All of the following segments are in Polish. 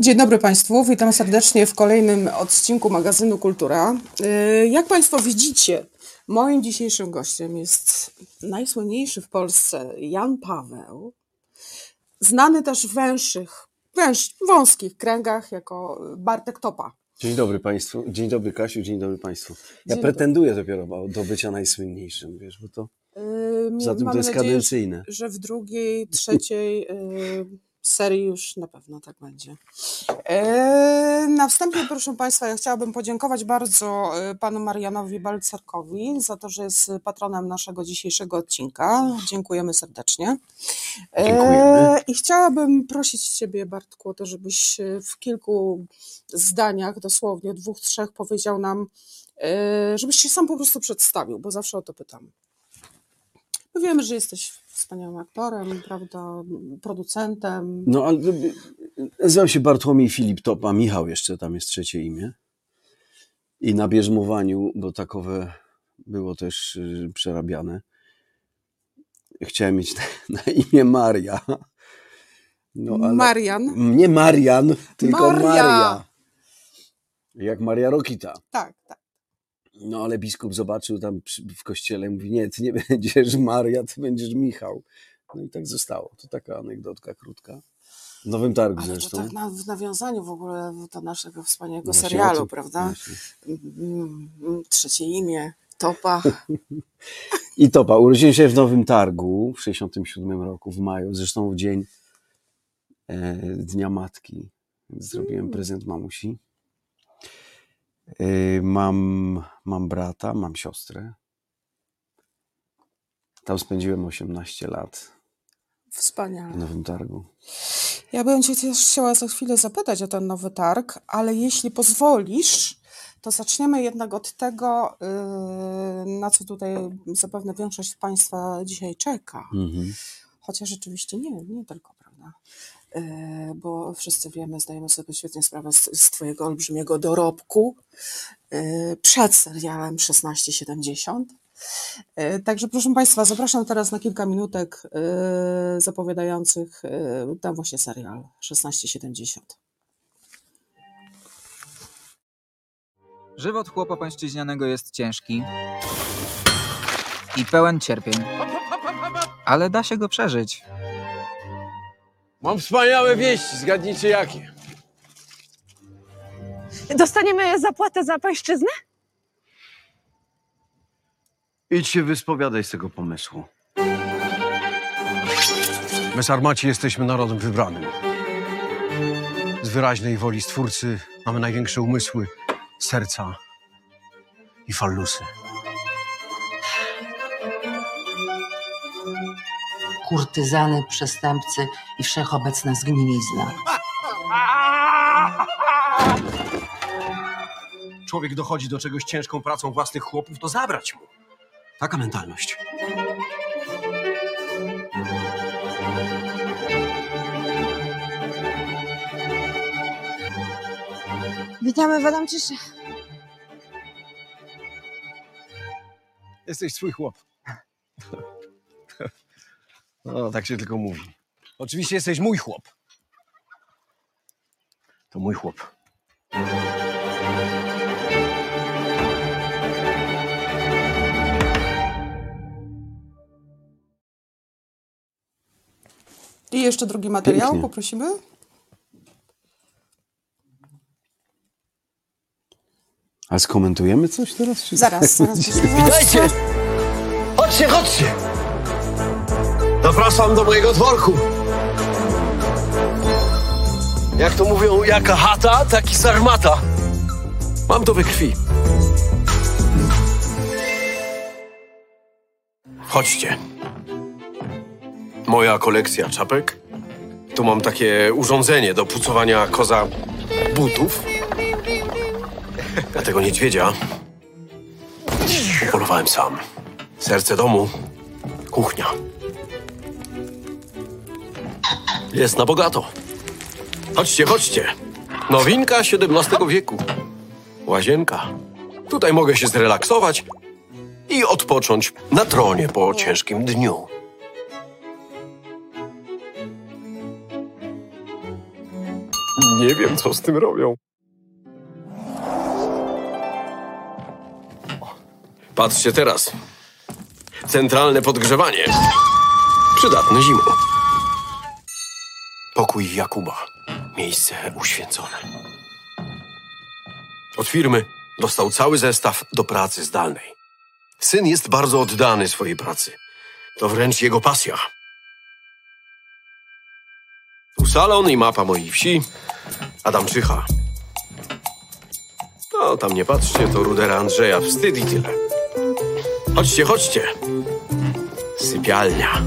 Dzień dobry Państwu, witam serdecznie w kolejnym odcinku magazynu Kultura. Yy, Jak Państwo widzicie, moim dzisiejszym gościem jest najsłynniejszy w Polsce Jan Paweł, znany też w węższych, węż, wąskich kręgach jako Bartek Topa. Dzień dobry Państwu, dzień dobry Kasiu, dzień dobry Państwu. Ja Dzień pretenduję dopiero do bycia najsłynniejszym, wiesz, bo to Yy, za tym mamy to jest nadzieję, kadencyjne. że w drugiej, trzeciej yy, serii już na pewno tak będzie. Yy, Na wstępie, proszę Państwa, ja chciałabym podziękować bardzo yy, panu Marianowi Balcerkowi za to, że jest patronem naszego dzisiejszego odcinka. Dziękujemy serdecznie. Yy, Dziękujemy. I chciałabym prosić Ciebie, Bartku, o to, żebyś w kilku zdaniach, dosłownie dwóch, trzech, powiedział nam, żebyś się sam po prostu przedstawił, bo zawsze o to pytam. My wiemy, że jesteś wspaniałym aktorem, prawda, producentem. No, ale nazywam się Bartłomiej Filip Topa, Michał jeszcze tam jest trzecie imię. I na bierzmowaniu, bo takowe było też y, przerabiane, chciałem mieć na, na imię Maria. No, ale Marian. nie Marian, tylko Maria. Maria. Jak Maria Rokita. Tak, tak. No ale biskup zobaczył tam w kościele, mówi, nie, ty nie będziesz Maria, ty będziesz Michał. No i tak zostało. To taka anegdotka krótka. W Nowym Targu Ale to zresztą. tak na, w nawiązaniu w ogóle do naszego wspaniałego właśnie serialu, prawda? właśnie. Mm, mm, Trzecie imię, Topa. I topa, urodziłem się w Nowym Targu w 67 roku, w maju, zresztą w dzień e, Dnia Matki. Zrobiłem Mm. prezent mamusi. E, mam, mam brata, mam siostrę. Tam spędziłem 18 lat w Wspaniale. Nowym Targu. Ja bym Cię też chciała za chwilę zapytać o ten nowy targ, ale jeśli pozwolisz, to zaczniemy jednak od tego, yy, na co tutaj zapewne większość Państwa dzisiaj czeka. Mhm. Chociaż rzeczywiście nie, nie tylko, prawda? Yy, Bo wszyscy wiemy, zdajemy sobie świetnie sprawę z, z Twojego olbrzymiego dorobku yy, przed serialem 1670. Yy, Także proszę Państwa, zapraszam teraz na kilka minutek zapowiadających ten właśnie serial 1670. Żywot chłopa pańszczyźnianego jest ciężki i pełen cierpień. Ale da się go przeżyć. Mam wspaniałe wieści, zgadnijcie jakie. Dostaniemy zapłatę za pańszczyznę? Idź się wyspowiadaj z tego pomysłu. My Sarmaci jesteśmy narodem wybranym. Z wyraźnej woli Stwórcy mamy największe umysły, serca i fallusy. Kurtyzany, przestępcy i wszechobecna zgnilizna. Człowiek dochodzi do czegoś ciężką pracą własnych chłopów, to zabrać mu. Taka mentalność. Witamy w Adamczysze. Jesteś swój chłop. No, tak się tylko mówi. Oczywiście jesteś mój chłop. To mój chłop. I jeszcze drugi materiał, Pięknie. poprosimy. A skomentujemy coś teraz? Czy... Zaraz, zaraz. Dajcie! Chodźcie, chodźcie! Zapraszam do mojego dworku. Jak to mówią, jaka chata, taki sarmata. Mam to we krwi. Chodźcie. Moja kolekcja czapek. Tu mam takie urządzenie do pucowania koza butów. A tego niedźwiedzia upolowałem sam. Serce domu, kuchnia. Jest na bogato. Chodźcie, chodźcie. Nowinka XVII wieku. Łazienka. Tutaj mogę się zrelaksować i odpocząć na tronie po ciężkim dniu. Nie wiem, co z tym robią. Patrzcie teraz. Centralne podgrzewanie. Przydatne zimą. Pokój Jakuba. Miejsce uświęcone. Od firmy dostał cały zestaw do pracy zdalnej. Syn jest bardzo oddany swojej pracy. To wręcz jego pasja. Tu salon i mapa mojej wsi. Adamczycha. No, tam nie patrzcie, to rudera Andrzeja. Wstyd i tyle. Chodźcie, chodźcie. Sypialnia.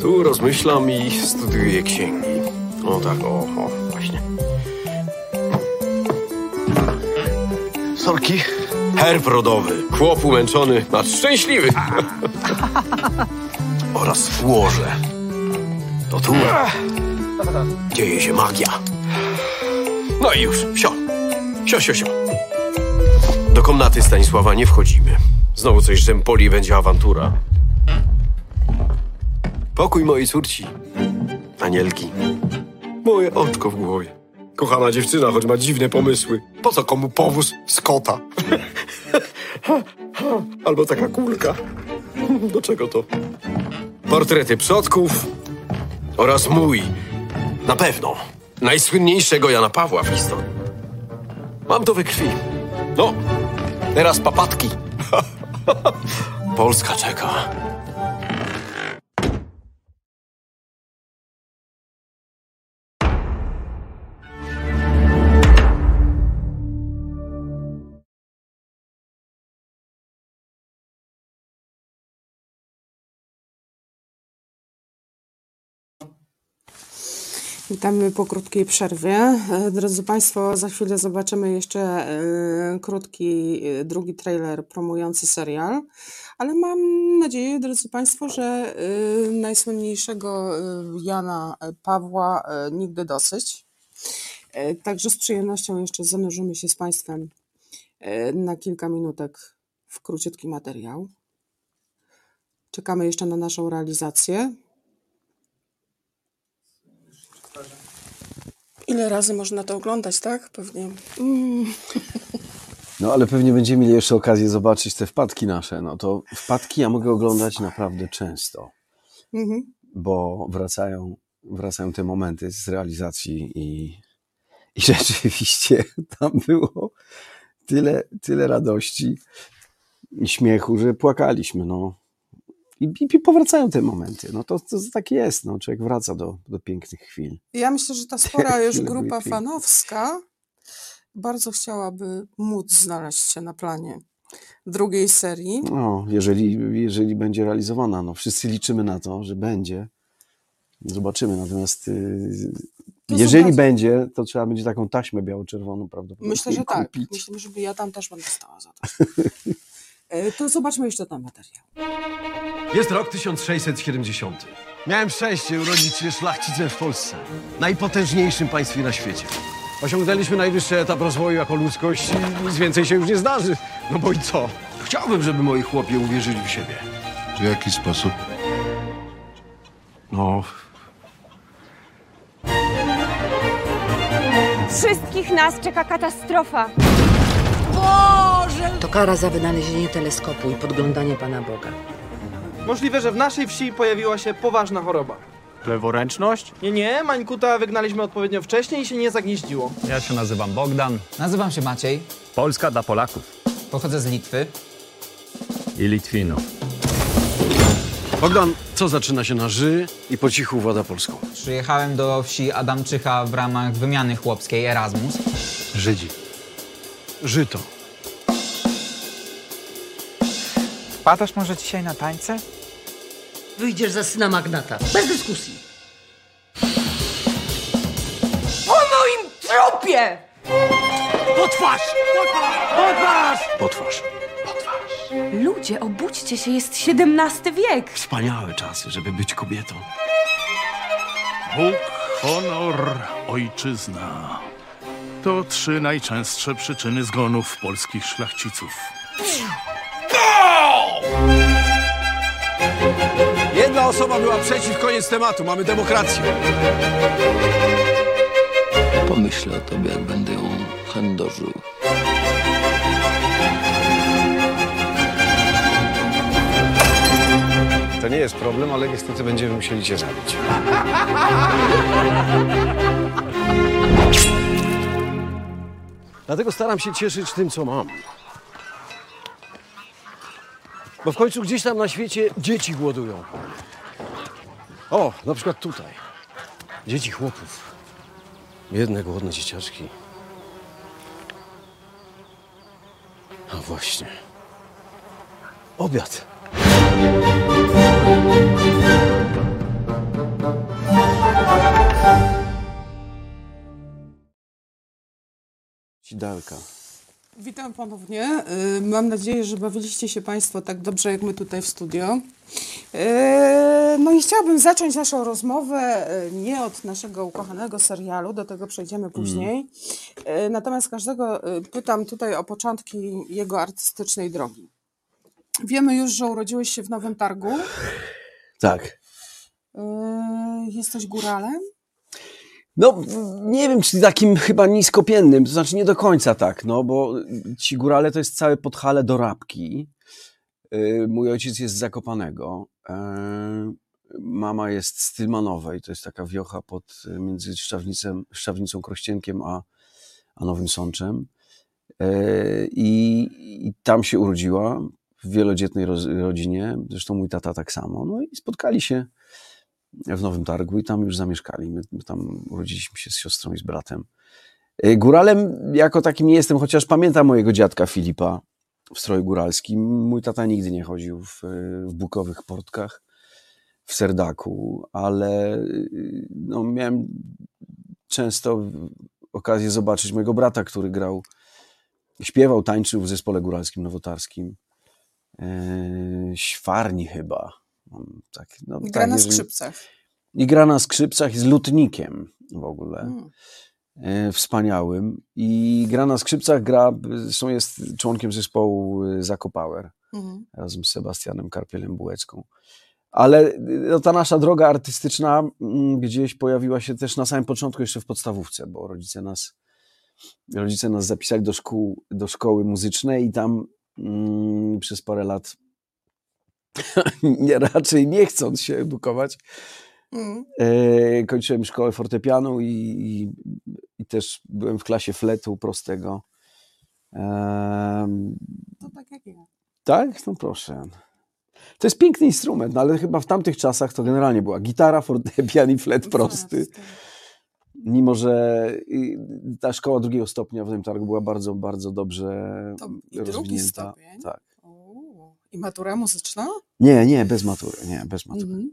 Tu rozmyślam i studiuję księgi. O tak, o, o, właśnie. Sorki. Herb rodowy. Chłop umęczony, acz szczęśliwy. Oraz w łoże. To tu dzieje się magia. No i już, sio. Sio, sio, sio. Do komnaty Stanisława nie wchodzimy. Znowu coś rzępoli będzie awantura. Pokój mojej córci. Anielki. Moje oczko w głowie. Kochana dziewczyna, choć ma dziwne pomysły. Po co komu powóz z kota? Albo taka kulka. Do czego to? Portrety przodków oraz mój. Na pewno. Najsłynniejszego Jana Pawła w historii. Mam to we krwi. No, teraz papatki. Polska czeka. Witamy po krótkiej przerwie. E, Drodzy Państwo, za chwilę zobaczymy jeszcze e, krótki e, drugi trailer promujący serial, ale mam nadzieję, drodzy Państwo, że najsłynniejszego Jana Pawła nigdy dosyć. Także z przyjemnością jeszcze zanurzymy się z Państwem na kilka minutek w króciutki materiał. Czekamy jeszcze na naszą realizację. Ile razy można to oglądać, tak? Pewnie. Mm. No ale pewnie będziemy mieli jeszcze okazję zobaczyć te wpadki nasze. No to wpadki ja mogę oglądać naprawdę często, Mhm. bo wracają, wracają te momenty z realizacji i, i rzeczywiście tam było tyle, tyle radości i śmiechu, że płakaliśmy. No. I, I powracają te momenty. No to, to tak jest. No. Człowiek wraca do, do pięknych chwil. Ja myślę, że ta spora już grupa fanowska bardzo chciałaby móc znaleźć się na planie drugiej serii. No, jeżeli, jeżeli będzie realizowana, no wszyscy liczymy na to, że będzie. Zobaczymy. Natomiast y, To jeżeli będzie, to trzeba będzie taką taśmę biało-czerwoną prawdopodobnie Myślę, że tak. kupić. Myślę, że ja tam też będę stała za to. E, To zobaczmy jeszcze ten materiał. Jest rok 1670. Miałem szczęście urodzić się szlachcicem w Polsce, najpotężniejszym państwie na świecie. Osiągnęliśmy najwyższy etap rozwoju jako ludzkość i nic więcej się już nie zdarzy. No bo i co? Chciałbym, żeby moi chłopie uwierzyli w siebie. W jaki sposób? No, Wszystkich nas czeka katastrofa. To kara za wynalezienie teleskopu i podglądanie Pana Boga. Możliwe, że w naszej wsi pojawiła się poważna choroba. Leworęczność? Nie, nie, Mańkuta wygnaliśmy odpowiednio wcześniej i się nie zagnieździło. Ja się nazywam Bogdan. Nazywam się Maciej, Polska dla Polaków pochodzę z Litwy. i Litwinów. Bogdan, co zaczyna się na ży i po cichu włada Polską? Przyjechałem do wsi Adamczycha w ramach wymiany chłopskiej Erasmus. Żydzi. Żyto. Wpadasz może dzisiaj na tańce? Wyjdziesz za syna magnata. Bez dyskusji. Trupie! Potwarz. Ludzie, obudźcie się, jest XVII wiek. Wspaniałe czasy, żeby być kobietą. Bóg, honor, ojczyzna. To trzy najczęstsze przyczyny zgonów polskich szlachciców. Jedna osoba była przeciw, koniec tematu. Mamy demokrację. Pomyślę o tobie, jak będę ją chędożył. To nie jest problem, ale niestety będziemy musieli cię zabić. Dlatego staram się cieszyć tym, co mam. Bo w końcu gdzieś tam na świecie dzieci głodują. O, na przykład tutaj. Dzieci chłopów. Biedne, głodne dzieciaczki. A właśnie. Obiad. Sidalka. Witam ponownie. Y, Mam nadzieję, że bawiliście się Państwo tak dobrze jak my tutaj w studio. Y, No i chciałabym zacząć naszą rozmowę y, nie od naszego ukochanego serialu, do tego przejdziemy później. Y, Natomiast każdego pytam tutaj o początki jego artystycznej drogi. Wiemy już, że urodziłeś się w Nowym Targu. Tak. Jesteś góralem? No, nie wiem, czy takim chyba niskopiennym, to znaczy nie do końca tak, no, bo ci górale to jest całe podhale do Rabki. Yy, Mój ojciec jest z Zakopanego. Yy, Mama jest z Tylmanowej, to jest taka wiocha pod, między Szczawnicem, Szczawnicą Krościenkiem a, a Nowym Sączem. Yy, I, I tam się urodziła, w wielodzietnej rodzinie, zresztą mój tata tak samo. No i spotkali się w Nowym Targu i tam już zamieszkali. My, my tam urodziliśmy się z siostrą i z bratem. Y, Góralem jako takim nie jestem, chociaż pamiętam mojego dziadka Filipa w stroju góralskim. Mój tata nigdy nie chodził w, w bukowych portkach, w serdaku, ale y, no, miałem często okazję zobaczyć mojego brata, który grał, śpiewał, tańczył w zespole góralskim nowotarskim. Świarni chyba. Mam Tak, no, Gra tak, na jeżeli- skrzypcach. i gra na skrzypcach, jest lutnikiem w ogóle. Mm. E, Wspaniałym. I gra na skrzypcach, gra, zresztą jest członkiem zespołu e, Zakopower Mhm. razem z Sebastianem Karpielem Bułecką. Ale no, ta nasza droga artystyczna mm, gdzieś pojawiła się też na samym początku, jeszcze w podstawówce, bo rodzice nas, rodzice nas zapisali do, szkół, do szkoły muzycznej i tam mm, przez parę lat nie, raczej nie chcąc się edukować, Mm. E, kończyłem szkołę fortepianu i, i, i też byłem w klasie fletu prostego. To tak jak ja. tak? No proszę. To jest piękny instrument, no ale chyba w tamtych czasach to generalnie była gitara, fortepian i flet prosty. Mimo, że ta szkoła drugiego stopnia w tym targu była bardzo, bardzo dobrze To i drugi rozwinięta. stopień? Tak. I matura muzyczna? Nie, nie, bez matury, nie, bez matury. Mhm.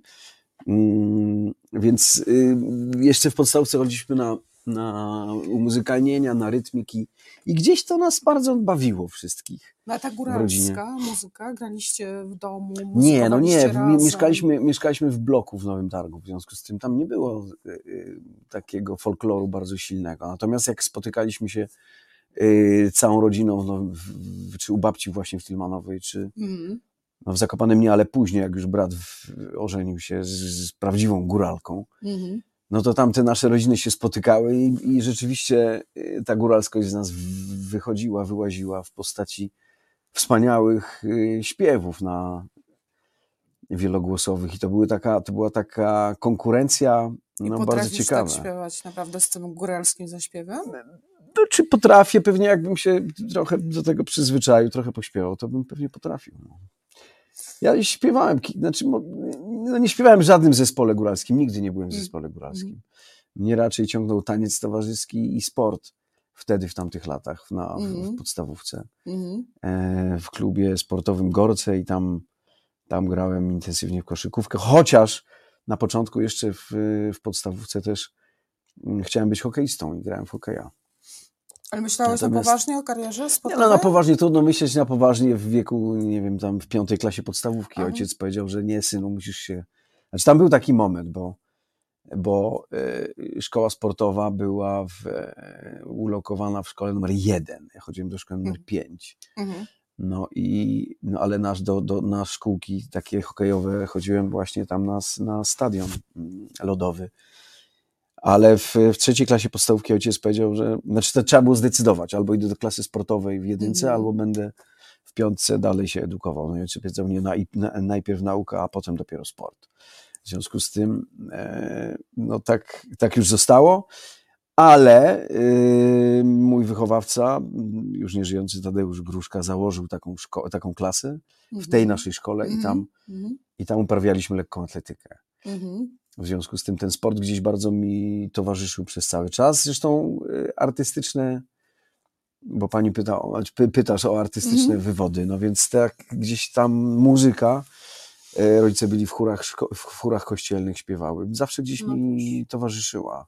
Mm, więc y, jeszcze w podstawce chodziliśmy na, na umuzykalnienia, na rytmiki i gdzieś to nas bardzo bawiło wszystkich. No a ta góralska muzyka? Graliście w domu? Nie, no nie, razem? mieszkaliśmy, mieszkaliśmy w bloku w Nowym Targu, w związku z tym tam nie było y, y, takiego folkloru bardzo silnego. Natomiast jak spotykaliśmy się całą rodziną, Nowym- w, czy u babci właśnie w Tilmanowej, czy Mhm. no w Zakopanem nie, ale później, jak już brat w, ożenił się z, z prawdziwą góralką, Mhm. no to tam te nasze rodziny się spotykały i, i rzeczywiście y, ta góralskość z nas w- wychodziła, wyłaziła w postaci wspaniałych y, śpiewów na wielogłosowych i to, były taka, to była taka konkurencja I no, bardzo potrafisz ciekawa. tak śpiewać naprawdę z tym góralskim zaśpiewem? No, czy potrafię, pewnie jakbym się trochę do tego przyzwyczaił, trochę pośpiewał, to bym pewnie potrafił. No. Ja śpiewałem, znaczy, no nie śpiewałem w żadnym zespole góralskim, nigdy nie byłem w Mm. zespole góralskim. Mnie raczej ciągnął taniec towarzyski i sport wtedy, w tamtych latach, na, w, Mhm. w podstawówce. Mhm. E, w klubie sportowym Gorce i tam, tam grałem intensywnie w koszykówkę, chociaż na początku jeszcze w, w podstawówce też mm, chciałem być hokeistą i grałem w hokeja. Ale myślałeś na Natomiast- poważnie o karierze Nie, sportowej? no na poważnie, trudno myśleć na poważnie w wieku, nie wiem, tam w piątej klasie podstawówki. Aha. Ojciec powiedział, że nie, synu, musisz się... Znaczy tam był taki moment, bo, bo e, szkoła sportowa była w, e, ulokowana w szkole numer jeden. Ja chodziłem do szkoły numer pięć. Mhm. No i, no ale nasz, do, do, na szkółki takie hokejowe chodziłem właśnie tam na, na stadion mm, lodowy. Ale w, w trzeciej klasie podstawówki ojciec powiedział, że znaczy to trzeba było zdecydować, albo idę do klasy sportowej w jedynce, Mhm. albo będę w piątce dalej się edukował. No i ojciec powiedział nie, naj, na, najpierw nauka, a potem dopiero sport. W związku z tym, e, no tak, tak już zostało, ale y, mój wychowawca, już nieżyjący Tadeusz Gruszka, założył taką, szko- taką klasę w tej Mhm. naszej szkole i Mhm. tam, i tam uprawialiśmy lekką atletykę. Mhm. W związku z tym ten sport gdzieś bardzo mi towarzyszył przez cały czas. Zresztą y, artystyczne, bo pani pyta, znaczy py- pytasz o artystyczne Mhm. wywody, no więc tak gdzieś tam muzyka, y, rodzice byli w chórach, w chórach kościelnych, śpiewały. Zawsze gdzieś No mi towarzyszyła.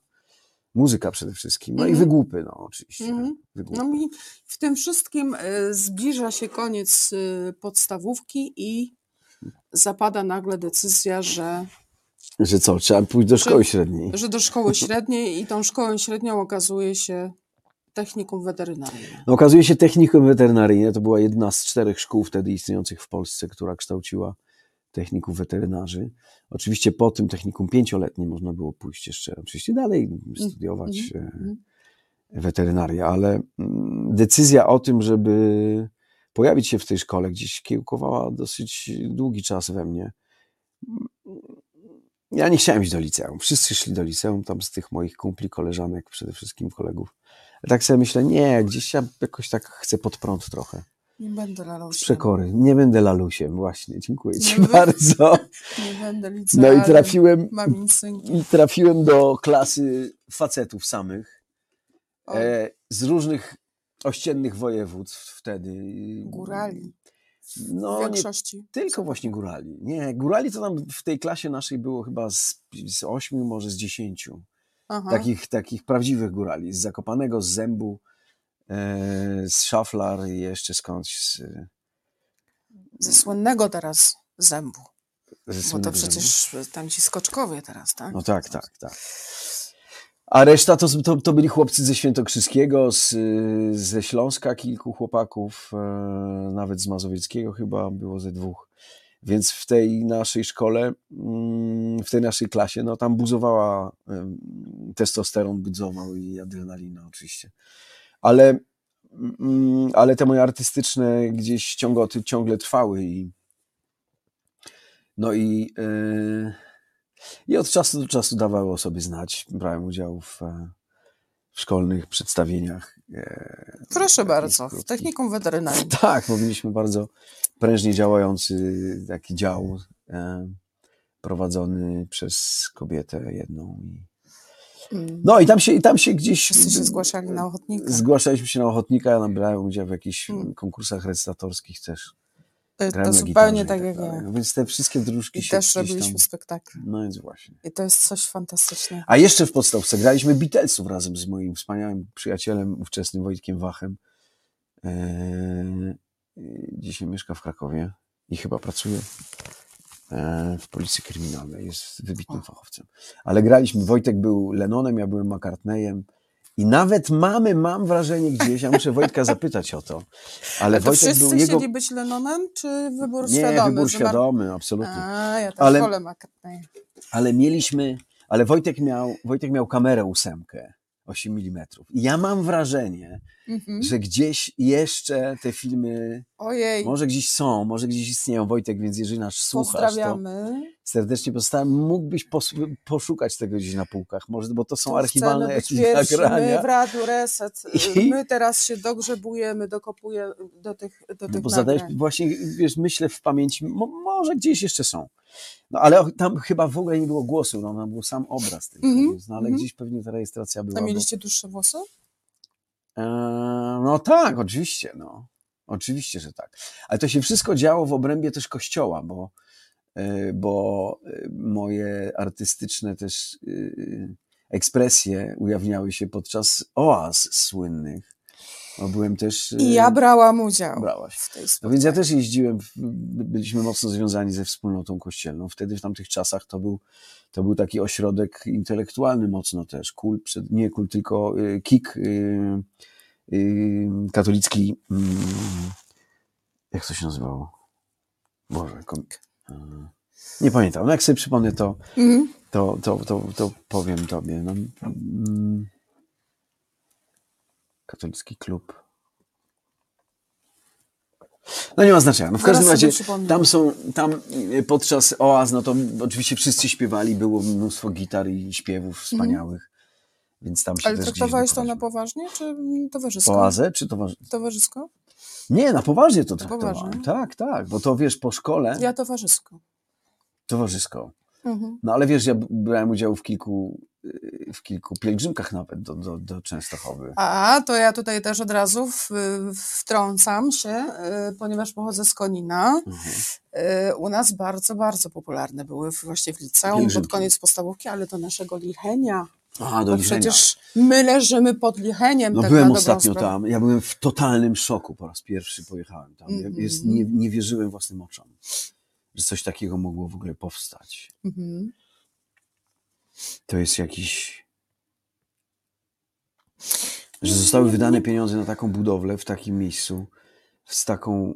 Muzyka przede wszystkim. No i Mhm. wygłupy, no oczywiście. Mhm. Wygłupy. No mi w tym wszystkim y, zbliża się koniec podstawówki i zapada nagle decyzja, że, Że co, trzeba pójść do Że- szkoły średniej. że do szkoły średniej i tą szkołą średnią okazuje się technikum weterynaryjne. No, okazuje się technikum weterynaryjne to była jedna z czterech szkół wtedy istniejących w Polsce, która kształciła techników weterynarzy. Oczywiście po tym technikum pięcioletnim można było pójść jeszcze oczywiście dalej studiować Mhm, e, mhm. weterynarię, ale mm, decyzja o tym, żeby pojawić się w tej szkole gdzieś kiełkowała dosyć długi czas we mnie. Ja nie chciałem iść do liceum. Wszyscy szli do liceum, tam z tych moich kumpli, koleżanek, przede wszystkim kolegów. Tak sobie myślę, nie, gdzieś ja jakoś tak chcę pod prąd trochę. Nie będę Z lalusiem. przekory. Nie będę lalusiem, właśnie. Dziękuję ci Nie bardzo. Nie będę No licealnym. i trafiłem, i trafiłem do klasy facetów samych e, z różnych ościennych województw wtedy. Górali. No, w nie większości. tylko właśnie górali. Nie, górali to tam w tej klasie naszej było chyba z, z ośmiu, może z dziesięciu. Takich, takich prawdziwych górali. Z Zakopanego, z Zębu, e, z Szaflar i jeszcze skądś z, Ze słynnego teraz zębu. ze Bo to przecież tam ci skoczkowie teraz, tak? No tak, tak, tak. A reszta to, to, to byli chłopcy ze Świętokrzyskiego, z, ze Śląska kilku chłopaków, e, nawet z Mazowieckiego chyba było ze dwóch. Więc w tej naszej szkole, mm, w tej naszej klasie, no tam buzowała, testosteron budzował i adrenalina oczywiście. Ale, mm, ale te moje artystyczne gdzieś ciągoty ciągle trwały i no i, e, i od czasu do czasu dawały o sobie znać. Brałem udział w, e, w szkolnych przedstawieniach. e, Proszę bardzo, w technikum weterynaryjnym. Tak, bo mieliśmy bardzo prężnie działający taki dział e, prowadzony przez kobietę jedną. Mm. no i tam się, i tam się gdzieś... Wszyscy się zgłaszali na ochotnika. Zgłaszaliśmy się na ochotnika, ja brałem udział w jakichś Mm. konkursach recytatorskich też. To, Grałem to zupełnie i tak jak ja. Więc te wszystkie dróżki I się też robiliśmy tam... spektakle. No więc właśnie. I to jest coś fantastycznego. A jeszcze w podstawce graliśmy Beatlesów razem z moim wspaniałym przyjacielem, ówczesnym Wojtkiem Wachem. Eee, dzisiaj mieszka w Krakowie i chyba pracuje e, w policji kryminalnej. Jest wybitnym fachowcem. Ale graliśmy, Wojtek był Lennonem, ja byłem McCartneyem. I nawet mamy, mam wrażenie gdzieś, ja muszę Wojtka zapytać o to, ale to Wojtek wszyscy był jego... chcieli być Lennonem, czy wybór Nie, świadomy? wybór że ma- świadomy, absolutnie. A, ja też Ale- wolę McCartneya. ale mieliśmy, ale Wojtek miał, Wojtek miał kamerę ósemkę, 8 mm. I ja mam wrażenie, Mhm. że gdzieś jeszcze te filmy, Ojej, może gdzieś są, może gdzieś istnieją, Wojtek, więc jeżeli nas słuchasz, to serdecznie pozostałem, mógłbyś pos- poszukać tego gdzieś na półkach, może, bo to są Tu archiwalne jakieś pierwsi, My nagrania. w Radiu Reset. I- My teraz się dogrzebujemy, dokopujemy do tych, do No tych bo zadałeś, nagrań. właśnie, wiesz, myślę w pamięci, mo, może gdzieś jeszcze są. No ale tam chyba w ogóle nie było głosu, no, tam był sam obraz tylko, Mhm, więc, no, ale mhm. gdzieś pewnie ta rejestracja była. A bo- mieliście dłuższe włosy? Eee, No tak, oczywiście, no. Oczywiście, że tak. Ale to się wszystko działo w obrębie też kościoła, bo, e, bo e, moje artystyczne też e, ekspresje ujawniały się podczas oaz słynnych. No, byłem też. e, I ja brałam udział Brałaś. w tej No więc ja też jeździłem, byliśmy mocno związani ze wspólnotą kościelną. Wtedy w tamtych czasach to był, to był taki ośrodek intelektualny mocno też. Przed, nie kult, tylko y, KIK, y, katolicki, mm, jak to się nazywało? Boże, kom, y, nie pamiętam. No jak sobie przypomnę to, Mhm. To, to, to, to powiem tobie. No, mm, katolicki klub. No nie ma znaczenia. No w każdym razie tam są, tam y, podczas oaz, no to oczywiście wszyscy śpiewali, było mnóstwo gitar i śpiewów wspaniałych, więc tam się Ale też traktowałeś to na poważnie, czy towarzysko? Oazę, czy towarzy... Towarzysko? Nie, na poważnie to traktowałem. poważnie? Tak, tak, bo to wiesz, po szkole Ja towarzysko. towarzysko. Mhm. No ale wiesz, ja brałem udział w kilku, w kilku pielgrzymkach nawet do, do, do Częstochowy. A, to ja tutaj też od razu w, wtrącam się, y, ponieważ pochodzę z Konina. Mhm. Y, U nas bardzo, bardzo popularne były właśnie w liceum pod koniec podstawówki, ale do naszego Lichenia. A, do Bo Lichenia. przecież my leżymy pod Licheniem. No tak byłem ostatnio sprawę. tam, ja byłem w totalnym szoku, po raz pierwszy pojechałem tam. Ja Mhm. Jest, nie, nie wierzyłem własnym oczom, że coś takiego mogło w ogóle powstać. Mhm. To jest jakiś... Że zostały wydane pieniądze na taką budowlę w takim miejscu z taką,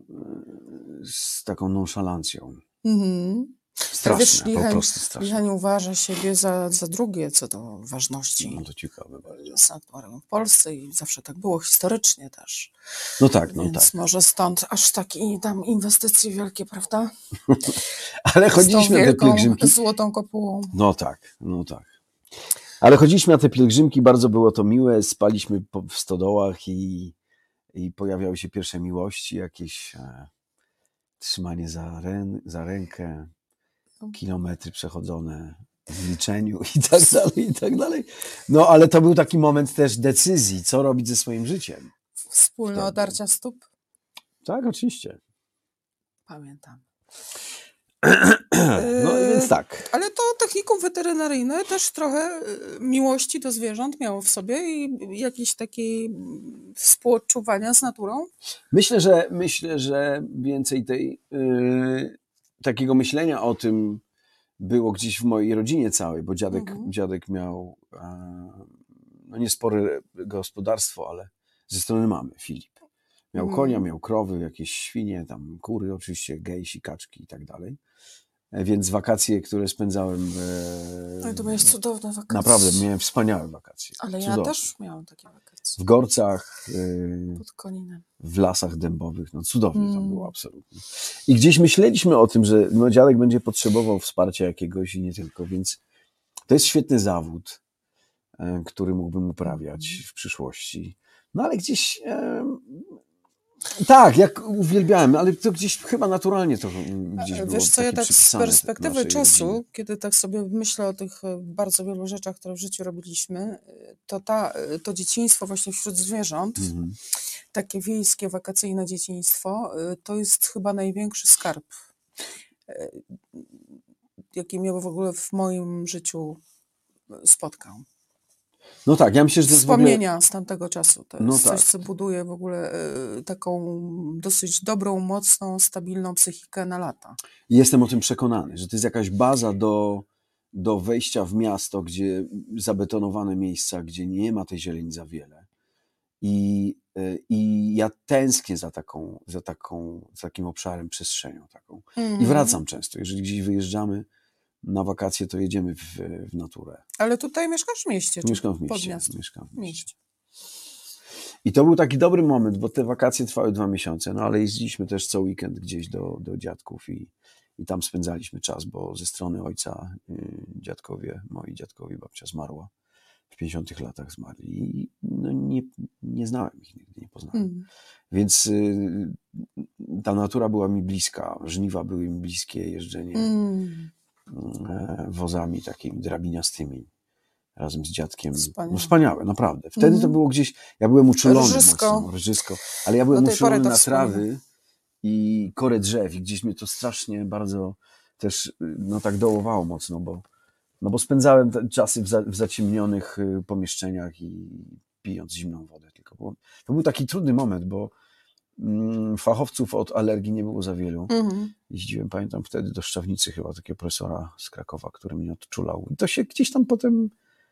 z taką nonszalancją. Mhm. Straszne, Wiesz, po Licheń, prostu straszne. Licheń uważa siebie za, za drugie co do ważności. No to ciekawe bardzo. Sanktuarium w Polsce i zawsze tak było historycznie też. No tak, no Więc tak. może stąd aż takie tam inwestycje wielkie, prawda? Ale chodziliśmy na te pielgrzymki. złotą kopułą. No tak, no tak. Ale chodziliśmy na te pielgrzymki, bardzo było to miłe, spaliśmy po, w stodołach i, i pojawiały się pierwsze miłości, jakieś e, trzymanie za, rę, za rękę, kilometry przechodzone w liczeniu i tak dalej, i tak dalej. No ale to był taki moment też decyzji, co robić ze swoim życiem. Wspólne Wtedy. odarcia stóp. Tak, oczywiście. Pamiętam. No Yy, więc tak. Ale to technikum weterynaryjne też trochę y, miłości do zwierząt miało w sobie i jakiejś takiej mm, współodczuwania z naturą. Myślę, że myślę, że więcej tej yy, takiego myślenia o tym było gdzieś w mojej rodzinie całej, bo dziadek, Mhm. dziadek miał e, no niespore gospodarstwo, ale ze strony mamy, Filip. Miał Mhm. konia, miał krowy, jakieś świnie, tam kury oczywiście, gejsi, kaczki i tak dalej. E, Więc wakacje, które spędzałem No i to miałeś cudowne wakacje. Naprawdę, miałem wspaniałe wakacje. Ale ja Cudowne. też miałam takie wakacje W Gorcach, pod Koninem. w lasach dębowych. No cudownie tam Mm. było absolutnie. I gdzieś myśleliśmy o tym, że no, dziadek będzie potrzebował wsparcia jakiegoś i nie tylko, więc to jest świetny zawód, e, który mógłbym uprawiać Mm. w przyszłości. No ale gdzieś tak, jak uwielbiałem, ale to gdzieś chyba naturalnie to gdzieś było Wiesz co, ja tak z perspektywy czasu, rodzinie. kiedy tak sobie myślę o tych e, bardzo wielu rzeczach, które w życiu robiliśmy, e, to ta, e, to dzieciństwo właśnie wśród zwierząt, Mhm. takie wiejskie, wakacyjne dzieciństwo, to jest chyba największy skarb, jaki mnie w ogóle w moim życiu spotkał. No tak, ja myślę, że to jest w ogóle... Wspomnienia z tamtego czasu. To No jest coś, tak. co buduje w ogóle e, taką dosyć dobrą, mocną, stabilną psychikę na lata. Jestem o tym przekonany, że to jest jakaś baza do, do wejścia w miasto, gdzie zabetonowane miejsca, gdzie nie ma tej zieleni za wiele. I, y, i ja tęsknię za, taką, za, taką, za takim obszarem, przestrzenią taką. I Mhm. wracam często. Jeżeli gdzieś wyjeżdżamy na wakacje, to jedziemy w, w naturę. Ale tutaj mieszkasz w mieście? Mieszkam w mieście. Mieszkam w W mieście. I to był taki dobry moment, bo te wakacje trwały dwa miesiące, no ale jeździliśmy też co weekend gdzieś do, do dziadków i, i tam spędzaliśmy czas, bo ze strony ojca y, dziadkowie, moi dziadkowie, babcia zmarła. W 50 latach zmarli i no, nie, nie znałem ich nigdy, nie poznałem. Mm. Więc y, ta natura była mi bliska, żniwa były mi bliskie, jeżdżenie Mm. E, wozami takimi drabiniastymi razem z dziadkiem. Wspaniałe. No wspaniałe, naprawdę. Wtedy Mhm. to było gdzieś, ja byłem uczulony Rżysko. mocno, rżysko, ale ja byłem uczulony na trawy i korę drzew i gdzieś mnie to strasznie bardzo też no tak dołowało mocno, bo, no bo spędzałem czasy w, za, w zaciemnionych y, pomieszczeniach i pijąc zimną wodę tylko. Było, to był taki trudny moment, bo mm, fachowców od alergii nie było za wielu. Mhm. Jeździłem, pamiętam wtedy do Szczawnicy chyba, takiego profesora z Krakowa, który mnie odczulał. I to się gdzieś tam potem...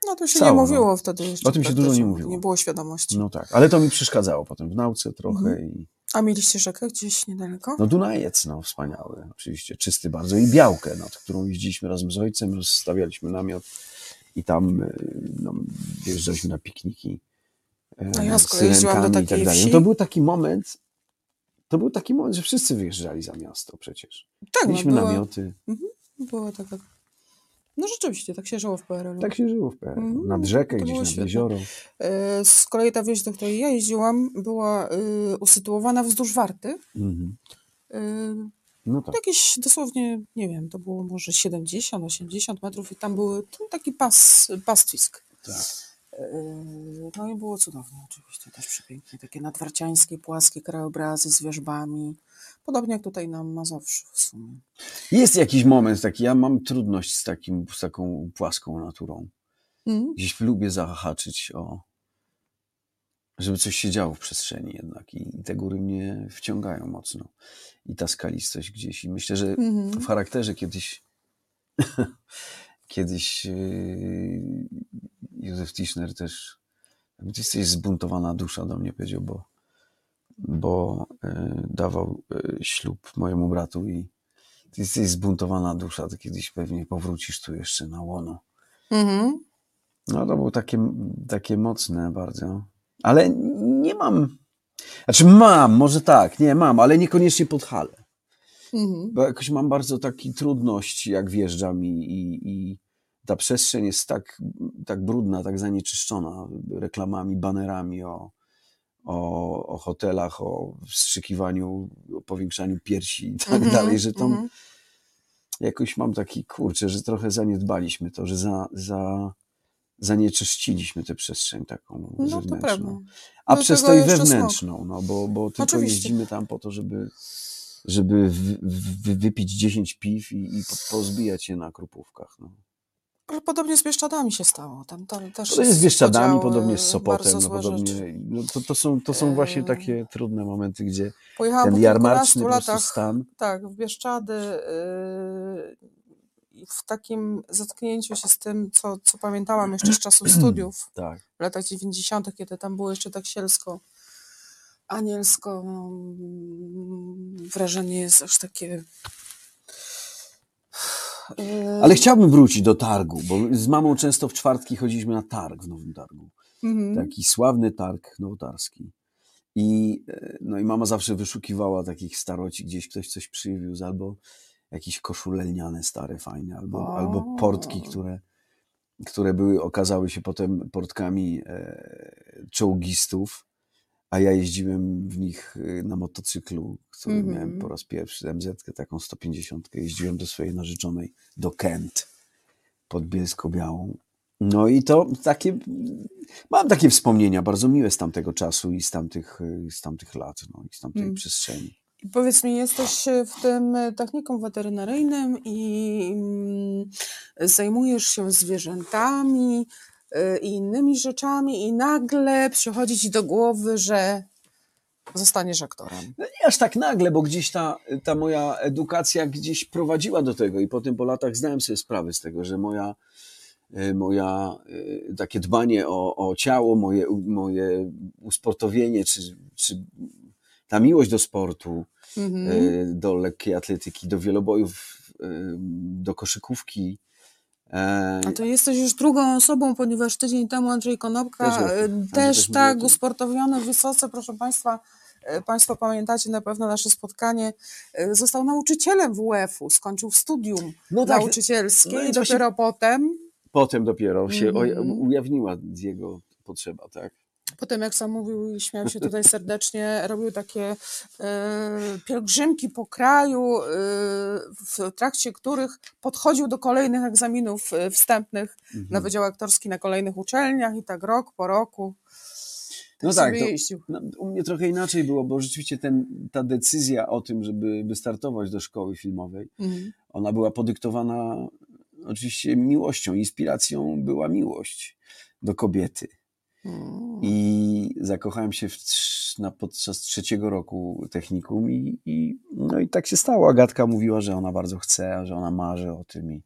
No to się Cało, nie no. mówiło wtedy jeszcze. O tym się dużo nie mówiło. Nie było świadomości. No tak, ale to mi przeszkadzało potem w nauce trochę Mhm. i A mieliście rzekę gdzieś niedaleko? No Dunajec, no wspaniały, oczywiście, czysty bardzo i Białkę, nad którą jeździliśmy razem z ojcem, rozstawialiśmy namiot i tam y, no, wjeżdżaliśmy na pikniki e, No ja z jeździłam do syrenkami i tak takiej dalej. No to był taki moment, to był taki moment, że wszyscy wyjeżdżali za miasto przecież. Tak, no Mieliśmy namioty, Mhm, Było tak. jak- No rzeczywiście, tak się żyło w PRL-u. tak się żyło w PRL. Mhm, Nad rzekę, gdzieś nad świetne. jezioro. E, Z kolei ta wieś, do której ja jeździłam, była y, usytuowana wzdłuż Warty. Mhm. Y, No tak. Jakieś dosłownie, nie wiem, to było może 70, 80 metrów i tam był taki pas, pastwisk. Tak. Y, No i było cudownie oczywiście, też przepięknie. Takie nadwarciańskie, płaskie krajobrazy z wierzbami. Podobnie jak tutaj na Mazowszu w sumie. Jest jakiś moment taki, ja mam trudność z, takim, z taką płaską naturą. Mhm. Gdzieś lubię zahaczyć o, żeby coś się działo w przestrzeni jednak i, te góry mnie wciągają mocno. I ta skalistość gdzieś. I myślę, że Mhm. w charakterze kiedyś kiedyś yy, Józef Tischner też ty jesteś zbuntowana dusza do mnie powiedział, bo, bo yy, dawał yy, ślub mojemu bratu i ty jesteś zbuntowana dusza, to kiedyś pewnie powrócisz tu jeszcze na łono. Mhm. No to było takie, takie mocne bardzo. Ale nie mam. Znaczy mam, może tak, nie mam, ale niekoniecznie pod halę. Mhm. Bo jakoś mam bardzo taki trudność, jak wjeżdżam i, i, i ta przestrzeń jest tak, tak brudna, tak zanieczyszczona reklamami, banerami o, o, o hotelach, o wstrzykiwaniu, o powiększaniu piersi i tak Mhm, dalej, że tam mhm. jakoś mam taki kurczę, że trochę zaniedbaliśmy to, że za, za, zanieczyściliśmy tę przestrzeń taką No, zewnętrzną. A Do przez to i wewnętrzną, no bo, bo tylko Oczywiście. jeździmy tam po to, żeby, żeby wy, wy, wypić 10 piw i, i po- pozbijać się na krupówkach. No. Podobnie z Bieszczadami się stało. Tam, tam też Podobnie z Bieszczadami, podobnie z Sopotem, no, podobnie, no, to, to są, to są właśnie takie trudne momenty, gdzie Pojechałam po ten jarmarczny po latach, stan, tak, w Bieszczady yy, w takim zetknięciu się z tym, co, co pamiętałam jeszcze z czasów studiów tak. w latach 90., kiedy tam było jeszcze tak sielsko, anielsko, mm, wrażenie jest aż takie... Ale chciałbym wrócić do targu, bo z mamą często w czwartki chodziliśmy na targ w Nowym Targu. Mhm. Taki sławny targ nowotarski. I, e, no i mama zawsze wyszukiwała takich staroci, gdzieś ktoś coś przywiózł, albo jakieś koszule lniane stare, fajne, albo, O. albo portki, które, które były, okazały się potem portkami e, czołgistów, a ja jeździłem w nich e, na motocyklu, który Mhm. miałem po raz pierwszy, MZ, taką 150. Jeździłem do swojej narzeczonej, do Kent, pod Bielsko-Białą. No i to takie, mam takie wspomnienia bardzo miłe z tamtego czasu i z tamtych, y, z tamtych lat, no, i z tamtej Mm. przestrzeni. Powiedz mi, jesteś e, w tym technikum weterynaryjnym i mm, zajmujesz się zwierzętami i innymi rzeczami i nagle przychodzi ci do głowy, że zostaniesz aktorem. No nie aż tak nagle, bo gdzieś ta, ta moja edukacja gdzieś prowadziła do tego i potem po latach zdałem sobie sprawę z tego, że moja, y, moja y, takie dbanie o, o ciało, moje, moje usportowienie, czy, czy ta miłość do sportu, Mhm. y, do lekkiej atletyki, do wielobojów, y, do koszykówki. E, A to jesteś już drugą osobą, ponieważ tydzień temu Andrzej Konopka Też e, też, tak usportowiony wysoce, proszę Państwa, e, Państwo pamiętacie na pewno nasze spotkanie, został nauczycielem WF-u, skończył studium No tak, nauczycielskie no i dopiero potem. Potem dopiero się Mhm. ujawniła jego potrzeba, tak? Potem, jak sam mówił i śmiał się tutaj serdecznie, robił takie e, pielgrzymki po kraju, e, w trakcie których podchodził do kolejnych egzaminów e, wstępnych na Mhm. Wydział Aktorski na kolejnych uczelniach i tak rok po roku. No sobie tak, to, no, u mnie trochę inaczej było, bo rzeczywiście ten, ta decyzja o tym, żeby wystartować do szkoły filmowej, Mhm. ona była podyktowana oczywiście miłością, inspiracją była miłość do kobiety. Mm. I zakochałem się w, na, podczas trzeciego roku technikum i, i, no i tak się stało. Agatka mówiła, że ona bardzo chce, że ona marzy o tym i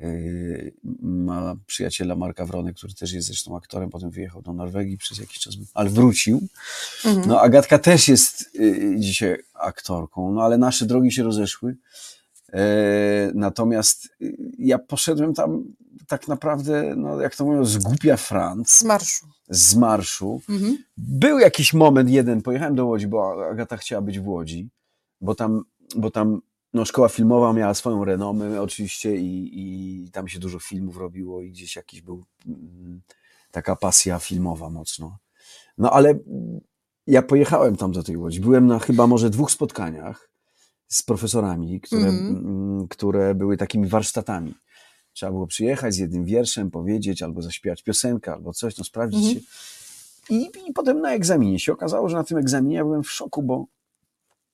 Yy, Ma przyjaciela Marka Wrony, który też jest zresztą aktorem, potem wyjechał do Norwegii przez jakiś czas, ale wrócił. Mhm. No Agatka też jest yy, dzisiaj aktorką, no ale nasze drogi się rozeszły. E, Natomiast yy, ja poszedłem tam tak naprawdę, no jak to mówią, z głupia Franc, Z marszu. z marszu. Mhm. Był jakiś moment jeden, pojechałem do Łodzi, bo Agata chciała być w Łodzi, bo tam, bo tam no, szkoła filmowa miała swoją renomę oczywiście i, i tam się dużo filmów robiło i gdzieś jakiś był mm, taka pasja filmowa mocno. No ale ja pojechałem tam do tej Łodzi. Byłem na chyba może dwóch spotkaniach z profesorami, które, Mhm. mm, które były takimi warsztatami. Trzeba było przyjechać z jednym wierszem, powiedzieć, albo zaśpiewać piosenkę, albo coś, no sprawdzić Mhm. się. I, I potem na egzaminie się okazało, że na tym egzaminie ja byłem w szoku, bo,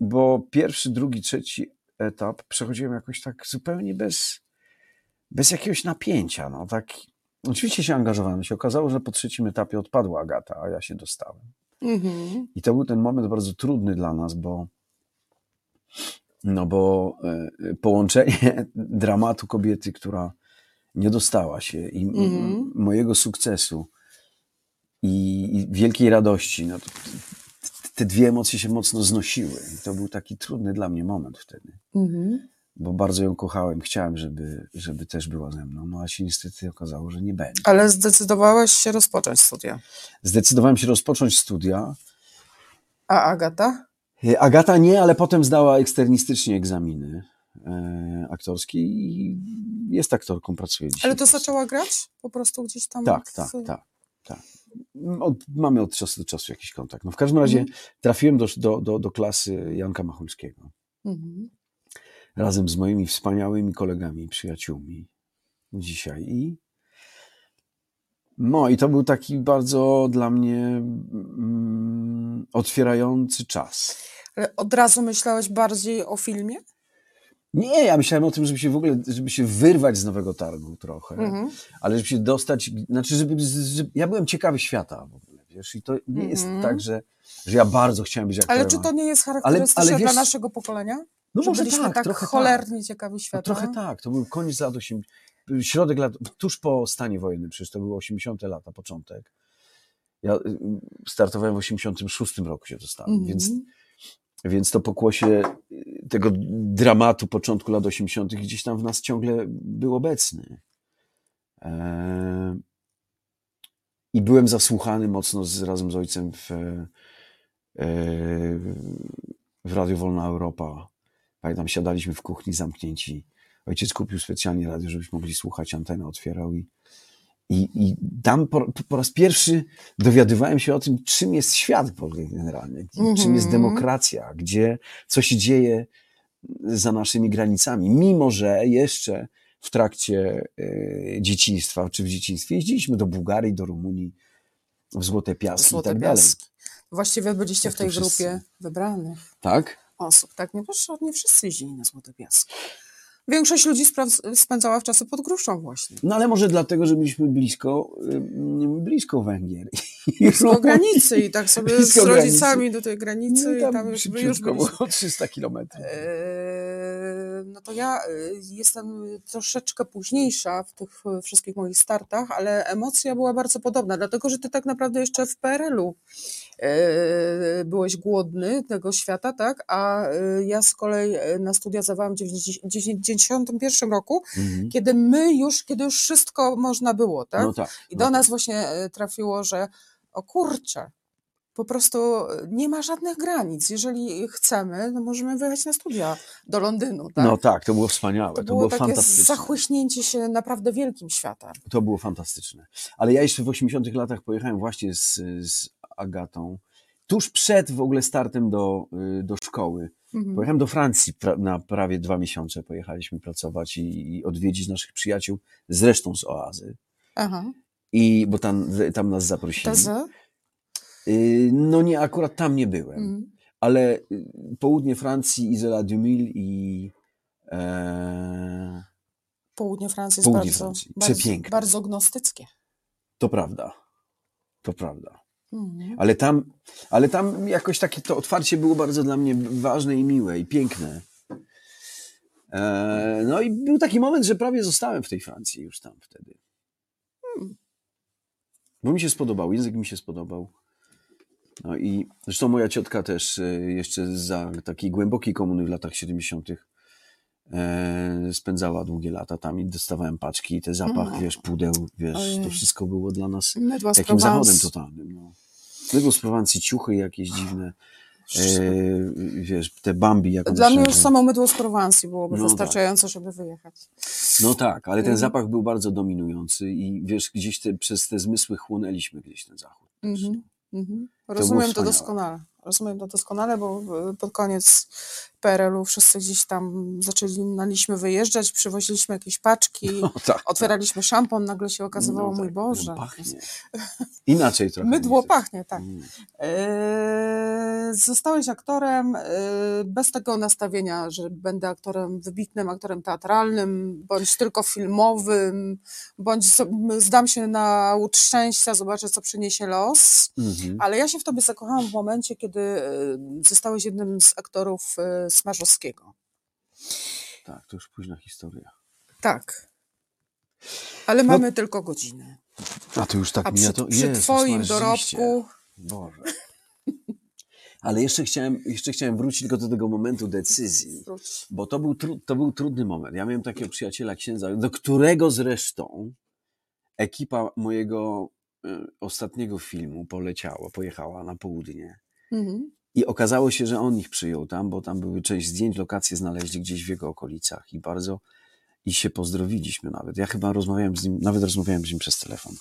bo pierwszy, drugi, trzeci etap przechodziłem jakoś tak zupełnie bez, bez jakiegoś napięcia. No, tak, oczywiście się angażowałem. Się okazało, że po trzecim etapie odpadła Agata, a ja się dostałem. Mhm. I to był ten moment bardzo trudny dla nas, bo no bo e, połączenie dramatu kobiety, która nie dostała się i m- Mhm. mojego sukcesu i, wielkiej radości, no to te dwie emocje się mocno znosiły. I to był taki trudny dla mnie moment wtedy, Mhm. bo bardzo ją kochałem, chciałem, żeby, żeby też była ze mną, no a się niestety okazało, że nie będzie. Ale zdecydowałeś się rozpocząć studia. Zdecydowałem się rozpocząć studia, A Agata? E, Agata nie, ale potem zdała eksternistycznie egzaminy e, aktorskie i jest aktorką, pracuje dzisiaj. Ale to zaczęła grać po prostu gdzieś tam? Tak, z- tak, tak, tak. Od, mamy od czasu do czasu jakiś kontakt. No w każdym razie trafiłem do, do, do, do klasy Janka Machulskiego Mhm. razem z moimi wspaniałymi kolegami i przyjaciółmi dzisiaj. I, no i to był taki bardzo dla mnie mm, otwierający czas. Ale od razu myślałeś bardziej o filmie? Nie, ja myślałem o tym, żeby się w ogóle, żeby się wyrwać z nowego targu trochę, Mhm. ale żeby się dostać, znaczy, żeby, żeby, ja byłem ciekawy świata w ogóle, wiesz, i to nie jest Mhm. tak, że, że ja bardzo chciałem być aktorem. Ale czy to nie jest Ale- charakterystyczne ale dla wiesz- naszego pokolenia? No Że może tak, tak trochę cholernie ciekawi No, świata? trochę tak, to był koniec lat 80, środek lat, tuż po stanie wojennym, przecież to były 80 lata, początek. Ja y, startowałem w 86 roku się dostałem, Mhm. więc, więc to pokłosie y, tego dramatu początku lat 80 gdzieś tam w nas ciągle był obecny. Eee, I byłem zasłuchany mocno z, razem z ojcem w, e, w Radiu Wolna Europa. Pamiętam, siadaliśmy w kuchni zamknięci. Ojciec kupił specjalnie radio, żebyśmy mogli słuchać, antenę otwierał i, i, i tam po, po raz pierwszy dowiadywałem się o tym, czym jest świat w ogóle generalnie, czym jest Mhm. demokracja, gdzie, co się dzieje za naszymi granicami. Mimo, że jeszcze w trakcie e, dzieciństwa, czy w dzieciństwie jeździliśmy do Bułgarii, do Rumunii, w Złote Piaski Złote i tak dalej. Piaski. Właściwie byliście w to tej wszyscy. grupie wybranych Tak? osób. Tak, nie, wiesz, nie wszyscy jeździli na Złote Piaski. Większość ludzi spędzała w czasy pod Gruszą właśnie. No ale może dlatego, że byliśmy blisko, ym, blisko Węgier. Blisko granicy i tak sobie Blisko z granicy. rodzicami do tej granicy No i tam już, było 300 kilometrów. Eee, No to ja y, jestem troszeczkę późniejsza w tych y, wszystkich moich startach, ale emocja była bardzo podobna, dlatego że ty tak naprawdę jeszcze w PRL-u e, byłeś głodny tego świata, tak? A y, ja z kolei e, na studia zawałam w 1991 roku, Mhm. kiedy my już, kiedy już wszystko można było, tak? No tak, I no do tak. nas właśnie e, trafiło, że o kurczę, po prostu nie ma żadnych granic. Jeżeli chcemy, no możemy wyjechać na studia do Londynu, tak? No tak, to było wspaniałe, To to, było, było, takie fantastyczne. zachłyśnięcie się naprawdę wielkim światem. To było fantastyczne. Ale ja jeszcze w 80 latach pojechałem właśnie z, z Agatą, tuż przed w ogóle startem do, y, do szkoły. Mhm. Pojechałem do Francji pra, na prawie dwa miesiące. Pojechaliśmy pracować i, i odwiedzić naszych przyjaciół, zresztą z Oazy. Aha. I, bo tam, tam nas zaprosili. Tezę? Y, No nie, akurat tam nie byłem. Mhm. Ale y, południe Francji, Isola du Mille i e, Południe Francji jest Południe bardzo, Francji. bardzo, Przepiękne. bardzo gnostyckie. to prawda. To prawda. Mhm. Ale tam, ale tam jakoś takie to otwarcie było bardzo dla mnie ważne i miłe i piękne. E, no i był taki moment, że prawie zostałem w tej Francji już tam wtedy. Hmm. Bo mi się spodobał, język mi się spodobał. No i zresztą moja ciotka też e, jeszcze za takiej głębokiej komuny w latach 70. E, spędzała długie lata tam i dostawałem paczki i ten zapach, Mm. wiesz, pudeł, wiesz, Ojej. to wszystko było dla nas takim zachodem totalnym. No. Z Prowancji, ciuchy jakieś dziwne, e, wiesz, te Bambi. Jak one Dla mnie już samo mydło z Prowansji byłoby No tak. wystarczające, żeby wyjechać. No tak, ale ten Mhm. zapach był bardzo dominujący i wiesz, gdzieś te, przez te zmysły chłonęliśmy gdzieś ten zachód. Mhm. Mhm. Rozumiem to wspaniałe. doskonale. Rozumiem to doskonale, bo e, pod koniec PRL-u wszyscy gdzieś tam zaczynaliśmy wyjeżdżać, przywoziliśmy jakieś paczki, No tak, otwieraliśmy szampon, nagle się okazywało, No mój tak, Boże. pachnie. Inaczej trochę. Mydło pachnie, tak. Mm. Zostałeś aktorem eee, bez tego nastawienia, że będę aktorem, wybitnym aktorem teatralnym, bądź tylko filmowym, bądź zdam się na łód szczęścia, zobaczę, co przyniesie los. Mhm. Ale ja się w tobie zakochałam w momencie, kiedy e, zostałeś jednym z aktorów e, Smarzowskiego. Tak, to już późna historia. Tak. Ale No- mamy tylko godzinę. A to już tak A mija przy, to przy Jezus twoim Maria, rzeczywiście. dorobku Boże. Ale jeszcze chciałem, jeszcze chciałem wrócić tylko do tego momentu decyzji, bo to był, tru, to był trudny moment. Ja miałem takiego przyjaciela księdza, do którego zresztą ekipa mojego y, ostatniego filmu poleciała, pojechała na południe. Mhm. I okazało się, że on ich przyjął tam, bo tam były część zdjęć, lokacje znaleźli gdzieś w jego okolicach i bardzo i się pozdrowiliśmy nawet. Ja chyba rozmawiałem z nim, nawet rozmawiałem z nim przez telefon.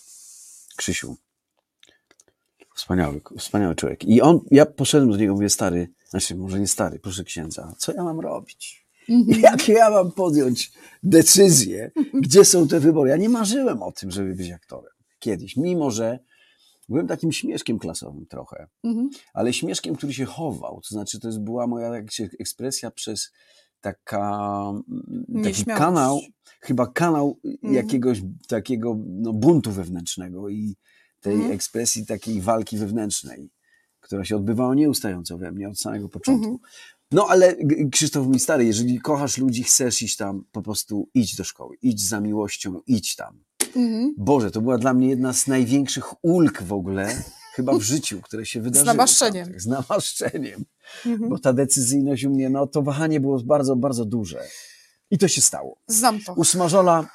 Krzysiu. Wspaniały, wspaniały człowiek. I on, ja poszedłem do niego, mówię, stary, znaczy może nie stary, proszę księdza, co ja mam robić? Mhm. Jakie ja mam podjąć decyzję? Gdzie są te wybory? Ja nie marzyłem o tym, żeby być aktorem. Kiedyś, mimo że byłem takim śmieszkiem klasowym trochę Mhm. ale śmieszkiem, który się chował. To znaczy, to jest była moja ekspresja przez taka, mm, taki kanał, chyba kanał Mhm. jakiegoś takiego no, buntu wewnętrznego i tej Mhm. ekspresji takiej walki wewnętrznej, która się odbywała nieustająco we mnie od samego początku. Mhm. No ale Krzysztof mi stary, jeżeli kochasz ludzi, chcesz iść tam, po prostu idź do szkoły, idź za miłością, idź tam. Mhm. Boże, to była dla mnie jedna z największych ulg w ogóle, chyba w życiu, które się wydarzyły. namaszczeniem. tamtych, Z namaszczeniem. Mhm. Bo ta decyzyjność u mnie, no to wahanie było bardzo, bardzo duże. I to się stało. Znam to. U Smażola,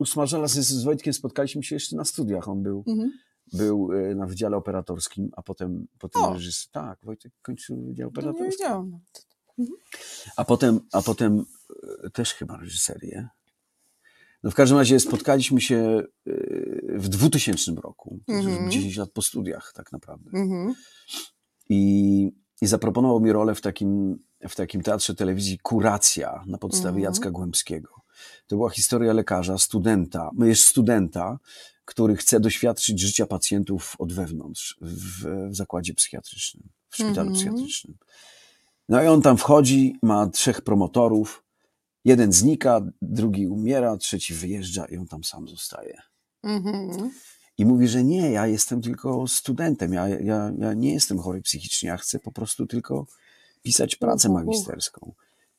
u Smażola z, z Wojtkiem spotkaliśmy się jeszcze na studiach. On był, Mhm. był e, na wydziale operatorskim, a potem, potem O. reżys... Tak, Wojtek kończył wydział To nie operatorski. wiedziałam. A potem, a potem e, też chyba reżyserię. No w każdym razie spotkaliśmy się e, w 2000 roku, Mhm. 10 lat po studiach tak naprawdę. Mhm. I, i zaproponował mi rolę w takim, w takim teatrze telewizji Kuracja na podstawie Mhm. Jacka Głębskiego. To była historia lekarza, studenta, no jest studenta, który chce doświadczyć życia pacjentów od wewnątrz w, w zakładzie psychiatrycznym, w szpitalu Mhm. psychiatrycznym. No i on tam wchodzi, ma trzech promotorów. Jeden znika, drugi umiera, trzeci wyjeżdża i on tam sam zostaje. Mhm. I mówi, że nie, ja jestem tylko studentem, ja, ja, ja nie jestem chory psychicznie, ja chcę po prostu tylko pisać pracę magisterską.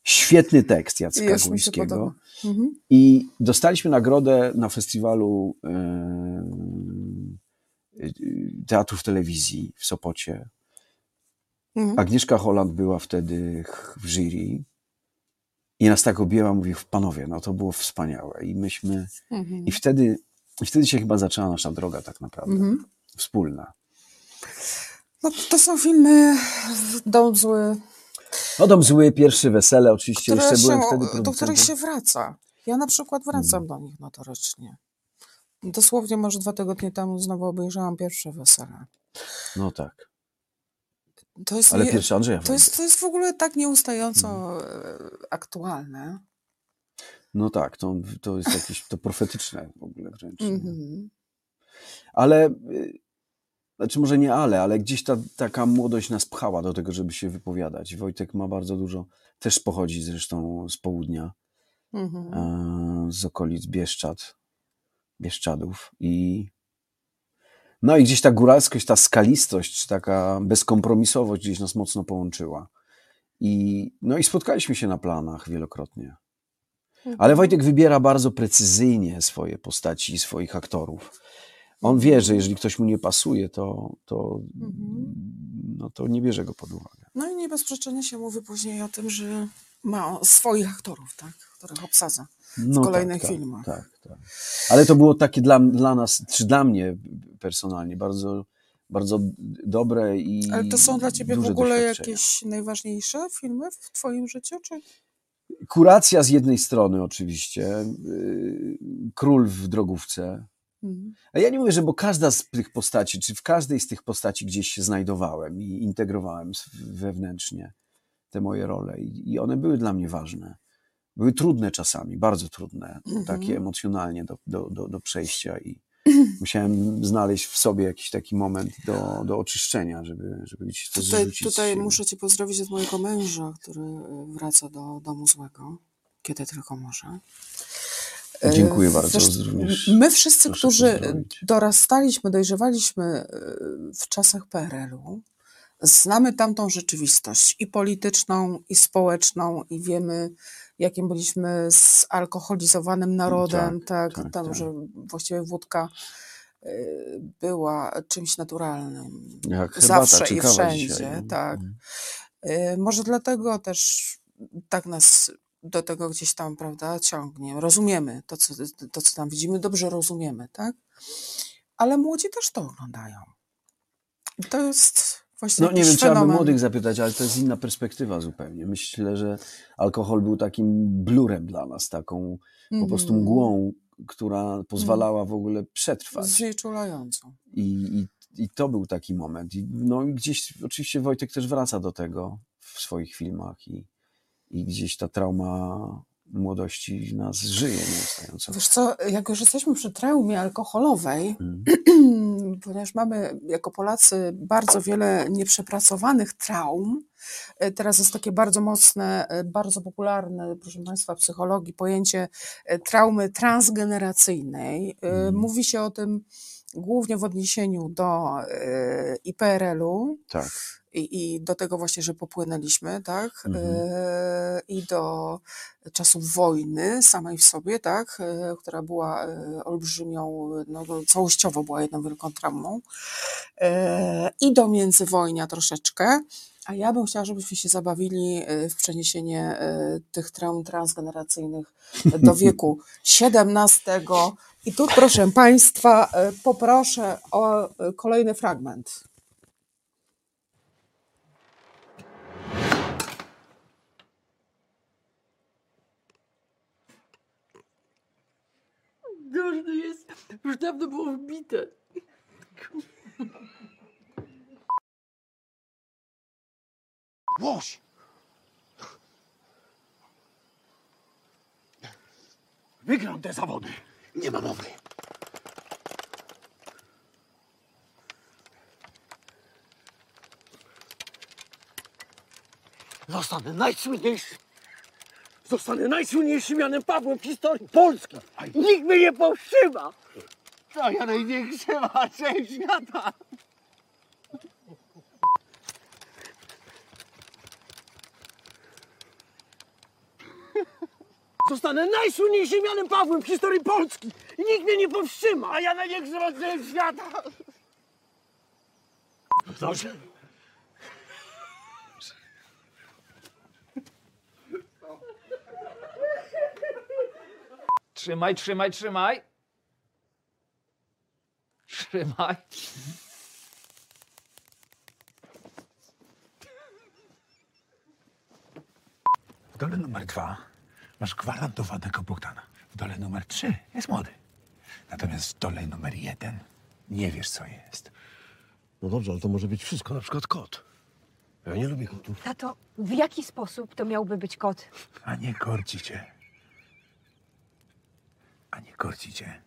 Świetny tekst Jacka. Głębskiego. Mhm. I dostaliśmy nagrodę na festiwalu e, e, teatru w telewizji w Sopocie. Mhm. Agnieszka Holland była wtedy w jury i nas tak objęła, mówi, panowie, no to było wspaniałe. I myśmy, Mhm. i wtedy, i wtedy się chyba zaczęła nasza droga tak naprawdę, Mhm. wspólna. No, to są filmy Dom Zły, No dom zły, pierwsze wesele, oczywiście, które jeszcze byłem się, wtedy do których się wraca. Ja na przykład wracam Mm. do nich notorycznie. Dosłownie może dwa tygodnie temu znowu obejrzałam pierwsze wesele. No tak, To jest, ale nie- pierwszy Andrzeja to jest, to jest w ogóle tak nieustająco e, aktualne. No tak, to, to jest jakieś, to profetyczne w ogóle wręcz. Mhm. Ale, y, znaczy może nie ale, ale gdzieś ta taka młodość nas pchała do tego, żeby się wypowiadać. Wojtek ma bardzo dużo, też pochodzi zresztą z południa, Mhm. e, z okolic Bieszczad, Bieszczadów i no i gdzieś ta góralskość, ta skalistość, czy taka bezkompromisowość gdzieś nas mocno połączyła. I, no i spotkaliśmy się na planach wielokrotnie. Ale Wojtek wybiera bardzo precyzyjnie swoje postaci i swoich aktorów. On wie, że jeżeli ktoś mu nie pasuje, to, to, no to nie bierze go pod uwagę. No i nie bez przyczyny się mówi później o tym, że ma swoich aktorów, tak, których obsadza w No kolejnych tak, tak, filmach. Tak, tak. Ale to było takie dla, dla nas, czy dla mnie personalnie, bardzo, bardzo dobre i. Ale to są dla ciebie w ogóle jakieś najważniejsze filmy w twoim życiu, czy? Kuracja z jednej strony, oczywiście. yy, Król w drogówce. Mhm. A ja nie mówię, że bo każda z tych postaci, czy w każdej z tych postaci gdzieś się znajdowałem i integrowałem wewnętrznie te moje role i, i one były dla mnie ważne. Były trudne czasami, bardzo trudne, Mhm. takie emocjonalnie do, do, do, do przejścia i musiałem znaleźć w sobie jakiś taki moment do, do oczyszczenia, żeby, żeby gdzieś to Tutaj, zrzucić. muszę cię pozdrowić od mojego męża, który e, wraca do domu złego, kiedy tylko może. E, Dziękuję bardzo, wiesz, My wszyscy, którzy pozdrowić. dorastaliśmy, dojrzewaliśmy e, w czasach PRL-u, znamy tamtą rzeczywistość i polityczną, i społeczną, i wiemy, jakim byliśmy zalkoholizowanym narodem, tak, tak, tam, tak. że właściwie wódka e, była czymś naturalnym. Jak Zawsze i wszędzie, dzisiaj, tak. Y, Może dlatego też tak nas do tego gdzieś tam, prawda, ciągnie. Rozumiemy to, co, to, co tam widzimy, dobrze rozumiemy, tak? Ale młodzi też to oglądają. I to jest właśnie No nie wiem, trzeba by młodych zapytać, ale to jest inna perspektywa zupełnie. Myślę, że alkohol był takim blurem dla nas, taką po prostu Mhm. mgłą, która pozwalała w ogóle przetrwać. Znieczulającą. I, i, I to był taki moment. I, no i gdzieś oczywiście Wojtek też wraca do tego w swoich filmach i, i gdzieś ta trauma młodości w nas żyje nieustająco. Wiesz co, jak już jesteśmy przy traumie alkoholowej, Mhm. ponieważ mamy jako Polacy bardzo wiele nieprzepracowanych traum, e, teraz jest takie bardzo mocne, e, bardzo popularne, proszę Państwa, w psychologii pojęcie e, traumy transgeneracyjnej. E, Mówi się o tym głównie w odniesieniu do IPRL-u, Tak. I, i do tego właśnie, że popłynęliśmy, tak, Mhm. e, i do czasów wojny samej w sobie, tak, e, która była e, olbrzymią, no, całościowo była jedną wielką traumą, i do międzywojnia troszeczkę, a ja bym chciała, żebyśmy się zabawili w przeniesienie tych traum transgeneracyjnych do wieku XVII. I tu, proszę Państwa, poproszę o kolejny fragment. Dużny jest. Już dawno było wbite. Łoś! Wygram te zawody. Nie ma mowy. Zostanę najsłynniejszym. Zostanę najsłynniejszym Janem Pawłem w historii Polski. Nikt mnie nie powstrzyma. To ja największa część świata. Zostanę najsłynniejszym Janem Pawłem w historii Polski nikt mnie nie powstrzyma, a ja największy rozdział świata. Dobrze. Trzymaj, trzymaj, trzymaj. Trzymaj. W dole numer dwa masz gwarantowanego Bogdana. W dole numer trzy jest młody. Natomiast w dole numer jeden nie wiesz, co jest. No dobrze, ale to może być wszystko, na przykład kot. Ja nie lubię kotów. Tato, w jaki sposób to miałby być kot? A nie korci cię. A nie korci cię.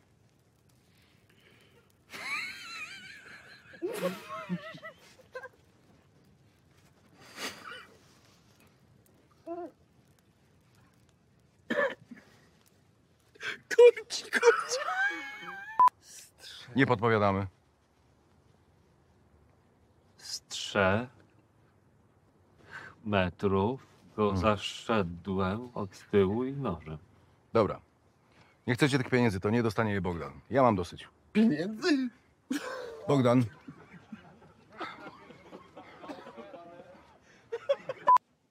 Kurci, kurci. Nie podpowiadamy. z trzech metrów go zaszedłem od tyłu i nożem. Dobra. Nie chcecie tych pieniędzy, to nie dostanie je Bogdan. Ja mam dosyć. Pieniędzy? Bogdan.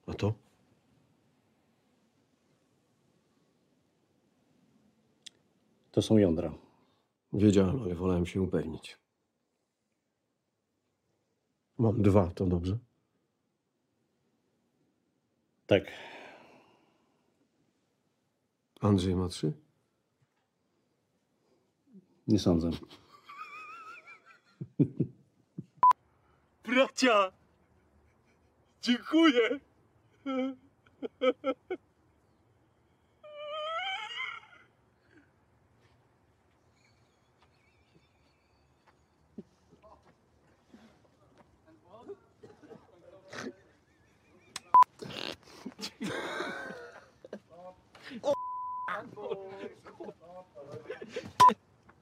A to? To są jądra. Wiedziałem, ale wolałem się upewnić. Mam dwa, to dobrze? Tak. Andrzej ma trzy? Nie sądzę. Bracia! Dziękuję!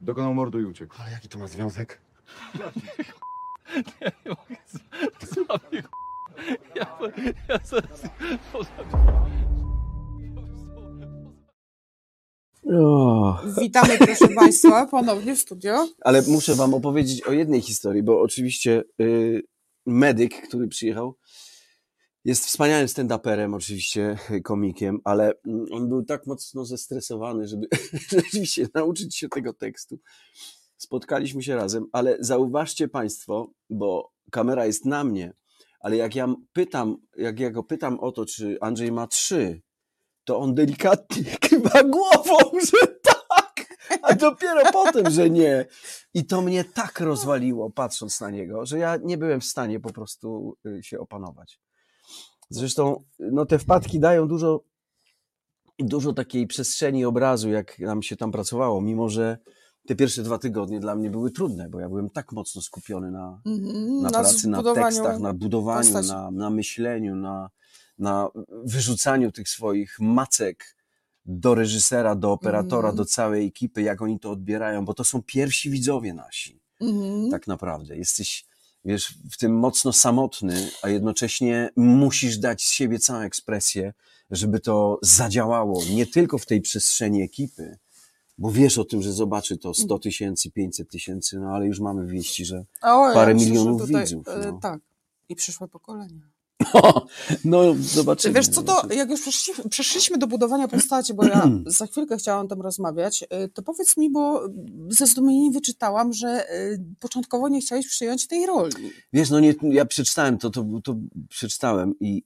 Dokonał mordu i uciekł. Ale jaki to ma związek? Ja nie mogę. Ja, ja zaraz... O. Witamy, proszę Państwa, ponownie w studio. Ale muszę wam opowiedzieć o jednej historii, bo oczywiście y, medyk, który przyjechał, jest wspaniałym stand-uperem, oczywiście komikiem, ale mm, on był tak mocno zestresowany, żeby rzeczywiście nauczyć się tego tekstu. Spotkaliśmy się razem, ale zauważcie Państwo, bo kamera jest na mnie, ale jak ja pytam, jak ja go pytam o to, czy Andrzej ma trzy, to on delikatnie kiwa głową, że tak, a dopiero potem, że nie. I to mnie tak rozwaliło, patrząc na niego, że ja nie byłem w stanie po prostu y, się opanować. Zresztą no, te wpadki dają dużo, dużo takiej przestrzeni obrazu, jak nam się tam pracowało, mimo że te pierwsze dwa tygodnie dla mnie były trudne, bo ja byłem tak mocno skupiony na, Mhm, na na pracy, na tekstach, na budowaniu, postaci. na, na myśleniu, na, na wyrzucaniu tych swoich macek do reżysera, do operatora, Mhm. do całej ekipy, jak oni to odbierają, bo to są pierwsi widzowie nasi Mhm. tak naprawdę. Jesteś, wiesz, w tym mocno samotny, a jednocześnie musisz dać z siebie całą ekspresję, żeby to zadziałało nie tylko w tej przestrzeni ekipy, bo wiesz o tym, że zobaczy to 100 tysięcy, 500 tysięcy, no ale już mamy wieści, że O, ja parę że milionów tutaj, widzów. e, No. Tak. I przyszłe pokolenia. No, zobaczymy. Wiesz co, to jak już przeszliśmy, przeszliśmy do budowania postaci, bo ja za chwilkę chciałam o tym rozmawiać, y, to powiedz mi, bo ze zdumieniem wyczytałam, że y, początkowo nie chciałeś przyjąć tej roli. Wiesz, no nie, ja przeczytałem to, to, to przeczytałem i,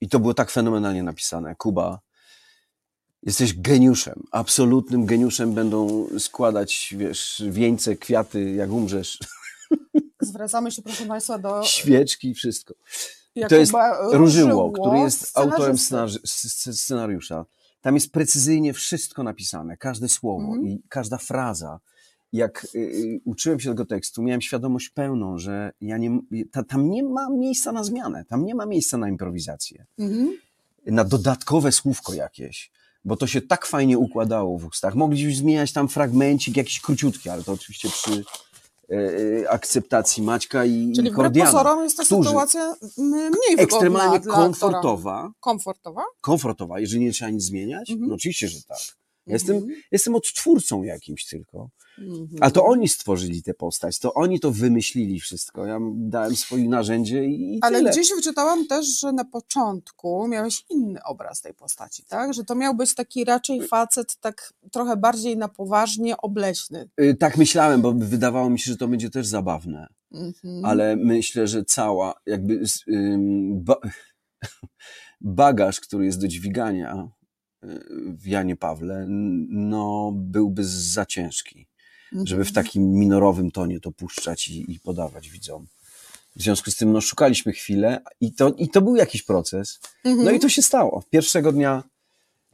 i to było tak fenomenalnie napisane. Kuba, jesteś geniuszem, absolutnym geniuszem. Będą składać, wiesz, wieńce, kwiaty, jak umrzesz, Zwracamy się, proszę Państwa, do świeczki, wszystko. To jest Różyło, Różyło, który jest autorem scenariusza. Tam jest precyzyjnie wszystko napisane, każde słowo Mhm. i każda fraza. Jak y, y, uczyłem się tego tekstu, miałem świadomość pełną, że ja nie, ta, tam nie ma miejsca na zmianę, tam nie ma miejsca na improwizację, Mhm. na dodatkowe słówko jakieś, bo to się tak fajnie układało w ustach. Mogliśmy zmieniać tam fragmencik jakiś króciutki, ale to oczywiście przy akceptacji Maćka i, Czyli Kordiana, pozorom jest to sytuacja mniej ekstremalnie dla komfortowa. Komfortowa? komfortowa, jeżeli nie trzeba nic zmieniać? Mhm. No oczywiście, że tak. Ja Jestem, jestem odtwórcą jakimś tylko. Mhm. A to oni stworzyli tę postać, to oni to wymyślili wszystko. Ja dałem swoje narzędzie i, Ale tyle. gdzieś wyczytałam też, że na początku miałeś inny obraz tej postaci, tak? Że to miał być taki raczej facet, tak trochę bardziej na poważnie obleśny. Y, Tak myślałem, bo wydawało mi się, że to będzie też zabawne. Mhm. Ale myślę, że cała jakby ym, ba bagaż, który jest do dźwigania y, w Janie Pawle, no byłby za ciężki. żeby w takim minorowym tonie to puszczać i, i podawać widzom. W związku z tym no, szukaliśmy chwilę i to, i to był jakiś proces. No Mhm. i to się stało. Pierwszego dnia,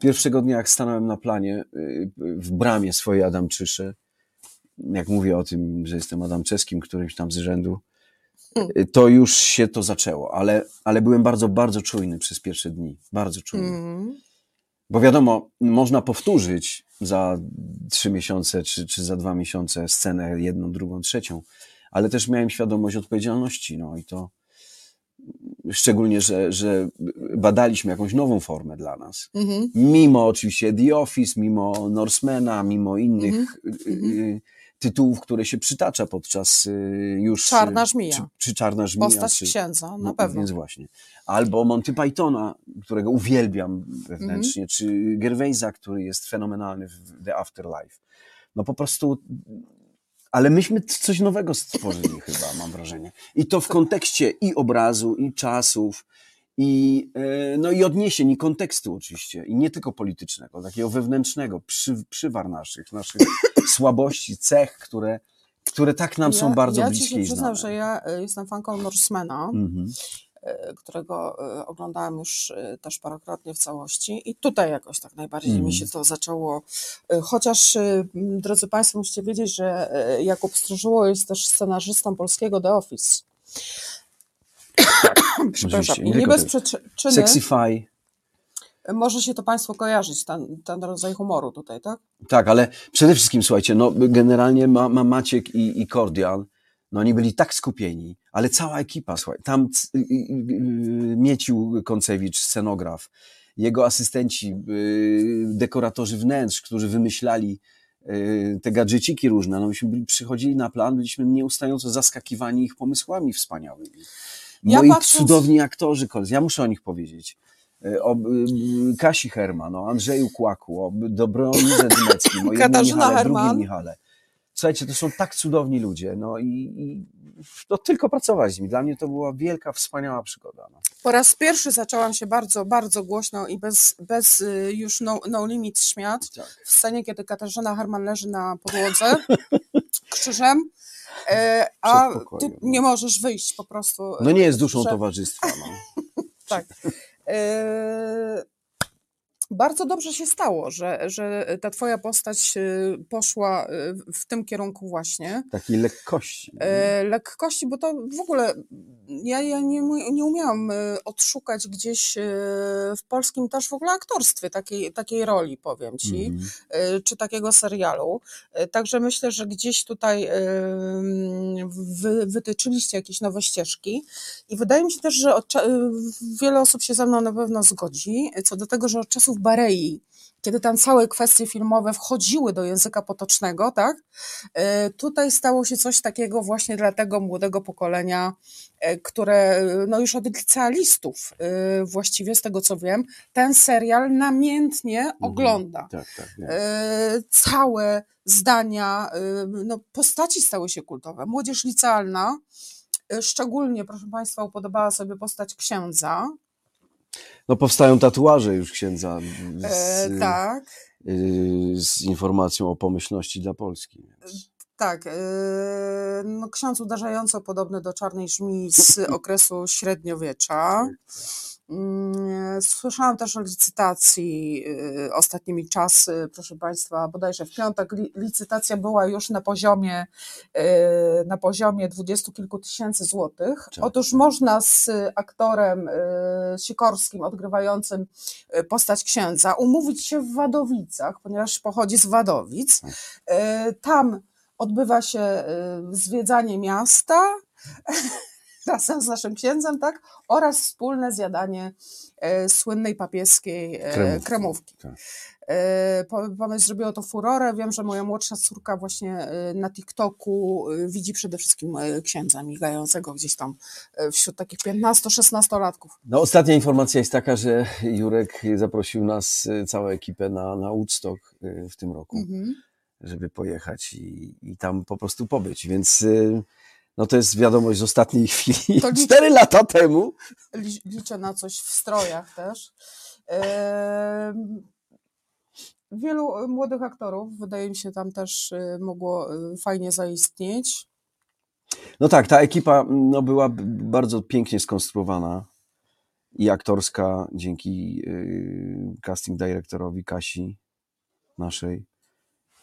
pierwszego dnia jak stanąłem na planie y, w bramie swojej Adamczyszy, jak mówię o tym, że jestem Adamczewskim którymś tam z rzędu, y, to już się to zaczęło, ale, ale byłem bardzo, bardzo czujny przez pierwsze dni. Bardzo czujny. Mhm. Bo wiadomo, można powtórzyć za trzy miesiące czy, czy za dwa miesiące scenę jedną, drugą, trzecią, ale też miałem świadomość odpowiedzialności, no i to szczególnie, że, że badaliśmy jakąś nową formę dla nas. Mhm. Mimo oczywiście The Office, mimo Norsemana, mimo innych Mhm. y, y, tytułów, które się przytacza podczas y, już... Czarna y, żmija. Czy, czy Czarna żmija. Postać czy, księdza, na no, pewno. Więc właśnie. Albo Monty Pythona, którego uwielbiam wewnętrznie, Mhm. czy Gervaisa, który jest fenomenalny w The Afterlife. No po prostu... Ale myśmy coś nowego stworzyli chyba, mam wrażenie. I to w kontekście i obrazu, i czasów, i, e, no i odniesień, i kontekstu oczywiście. I nie tylko politycznego, takiego wewnętrznego, przy, przywar naszych, naszych słabości, cech, które, które tak nam są bardzo ja bliskie ci się przyznam, że ja y, jestem fanką Norsemana, Mhm. y, którego oglądałam już też parokrotnie w całości i tutaj jakoś tak najbardziej Mhm. mi się to zaczęło, chociaż drodzy Państwo musicie wiedzieć, że Jakub Stróżyło jest też scenarzystą polskiego The Office. Przepraszam, nie bez przyczyny Sexify, może się to Państwu kojarzyć, ten, ten rodzaj humoru tutaj, tak? tak, ale przede wszystkim, słuchajcie, no generalnie ma, ma Maciek i, i Kordial, no oni byli tak skupieni, ale cała ekipa, słuchaj, tam y, y, y, Miecił Koncewicz, scenograf, jego asystenci, y, dekoratorzy wnętrz, którzy wymyślali y, te gadżeciki różne, no myśmy byli, przychodzili na plan, byliśmy nieustająco zaskakiwani ich pomysłami wspaniałymi. Ja Moi patrząc- cudowni aktorzy, koledzy, ja muszę o nich powiedzieć. Y, O y, Kasi Herman, o Andrzeju Kłaku, o Dobromirze Dymeckim, o jednym Katarzyna Michale, Herman. drugim Michale. Słuchajcie, to są tak cudowni ludzie, no i, i no, tylko pracować z nimi. Dla mnie to była wielka, wspaniała przygoda. No. Po raz pierwszy zaczęłam się bardzo, bardzo głośno i bez, bez y, już no, no limit śmiać Tak. w scenie, kiedy Katarzyna Herman leży na podłodze krzyżem, e, a Przedpokoju, ty nie możesz wyjść po prostu. No nie jest duszą że- towarzystwa. No. Tak. E, bardzo dobrze się stało, że, że ta twoja postać y, poszła y, w tym kierunku właśnie. Takiej lekkości. E, lekkości, bo to w ogóle ja, ja nie, nie umiałam e, odszukać gdzieś e, w polskim też w ogóle aktorstwie takiej, takiej roli, powiem ci, Mhm. e, czy takiego serialu. E, Także myślę, że gdzieś tutaj e, wy, wytyczyliście jakieś nowe ścieżki i wydaje mi się też, że od, e, wiele osób się ze mną na pewno zgodzi, e, co do tego, że od czasów Barei, kiedy tam całe kwestie filmowe wchodziły do języka potocznego, tak? E, Tutaj stało się coś takiego właśnie dla tego młodego pokolenia, e, które e, no już od licealistów właściwie z tego co wiem, ten serial namiętnie ogląda. Tak, tak. E, Całe zdania, no postaci stały się kultowe. Młodzież licealna, szczególnie proszę Państwa upodobała sobie postać księdza, No powstają tatuaże już księdza z, E, tak. y, z informacją o pomyślności dla Polski. Tak, yy, no ksiądz uderzająco podobny do czarnej żmii z okresu średniowiecza. Słyszałam też o licytacji yy, ostatnimi czasy, proszę Państwa, bodajże w piątek li, licytacja była już na poziomie, yy, na poziomie dwudziestu kilku tysięcy złotych. Otóż można z aktorem yy, Sikorskim odgrywającym postać księdza umówić się w Wadowicach, ponieważ pochodzi z Wadowic. Yy, Tam odbywa się y, zwiedzanie miasta razem z naszym księdzem, tak? Oraz wspólne zjadanie e, słynnej papieskiej e, Kremówki, kremówki. tak. E, Ponoć zrobiło to furorę. Wiem, że moja młodsza córka właśnie e, na TikToku e, widzi przede wszystkim księdza migającego gdzieś tam wśród takich 15-16-latków. No, ostatnia informacja jest taka, że Jurek zaprosił nas, całą ekipę na, na Woodstock w tym roku, Mhm. żeby pojechać i, i tam po prostu pobyć. Więc y, no to jest wiadomość z ostatniej chwili. To Cztery lata temu. Li- Liczę na coś w strojach też. Wielu młodych aktorów, wydaje mi się, tam też e, mogło e, fajnie zaistnieć. No tak, ta ekipa no, była bardzo pięknie skonstruowana i aktorska dzięki y, casting dyrektorowi Kasi naszej.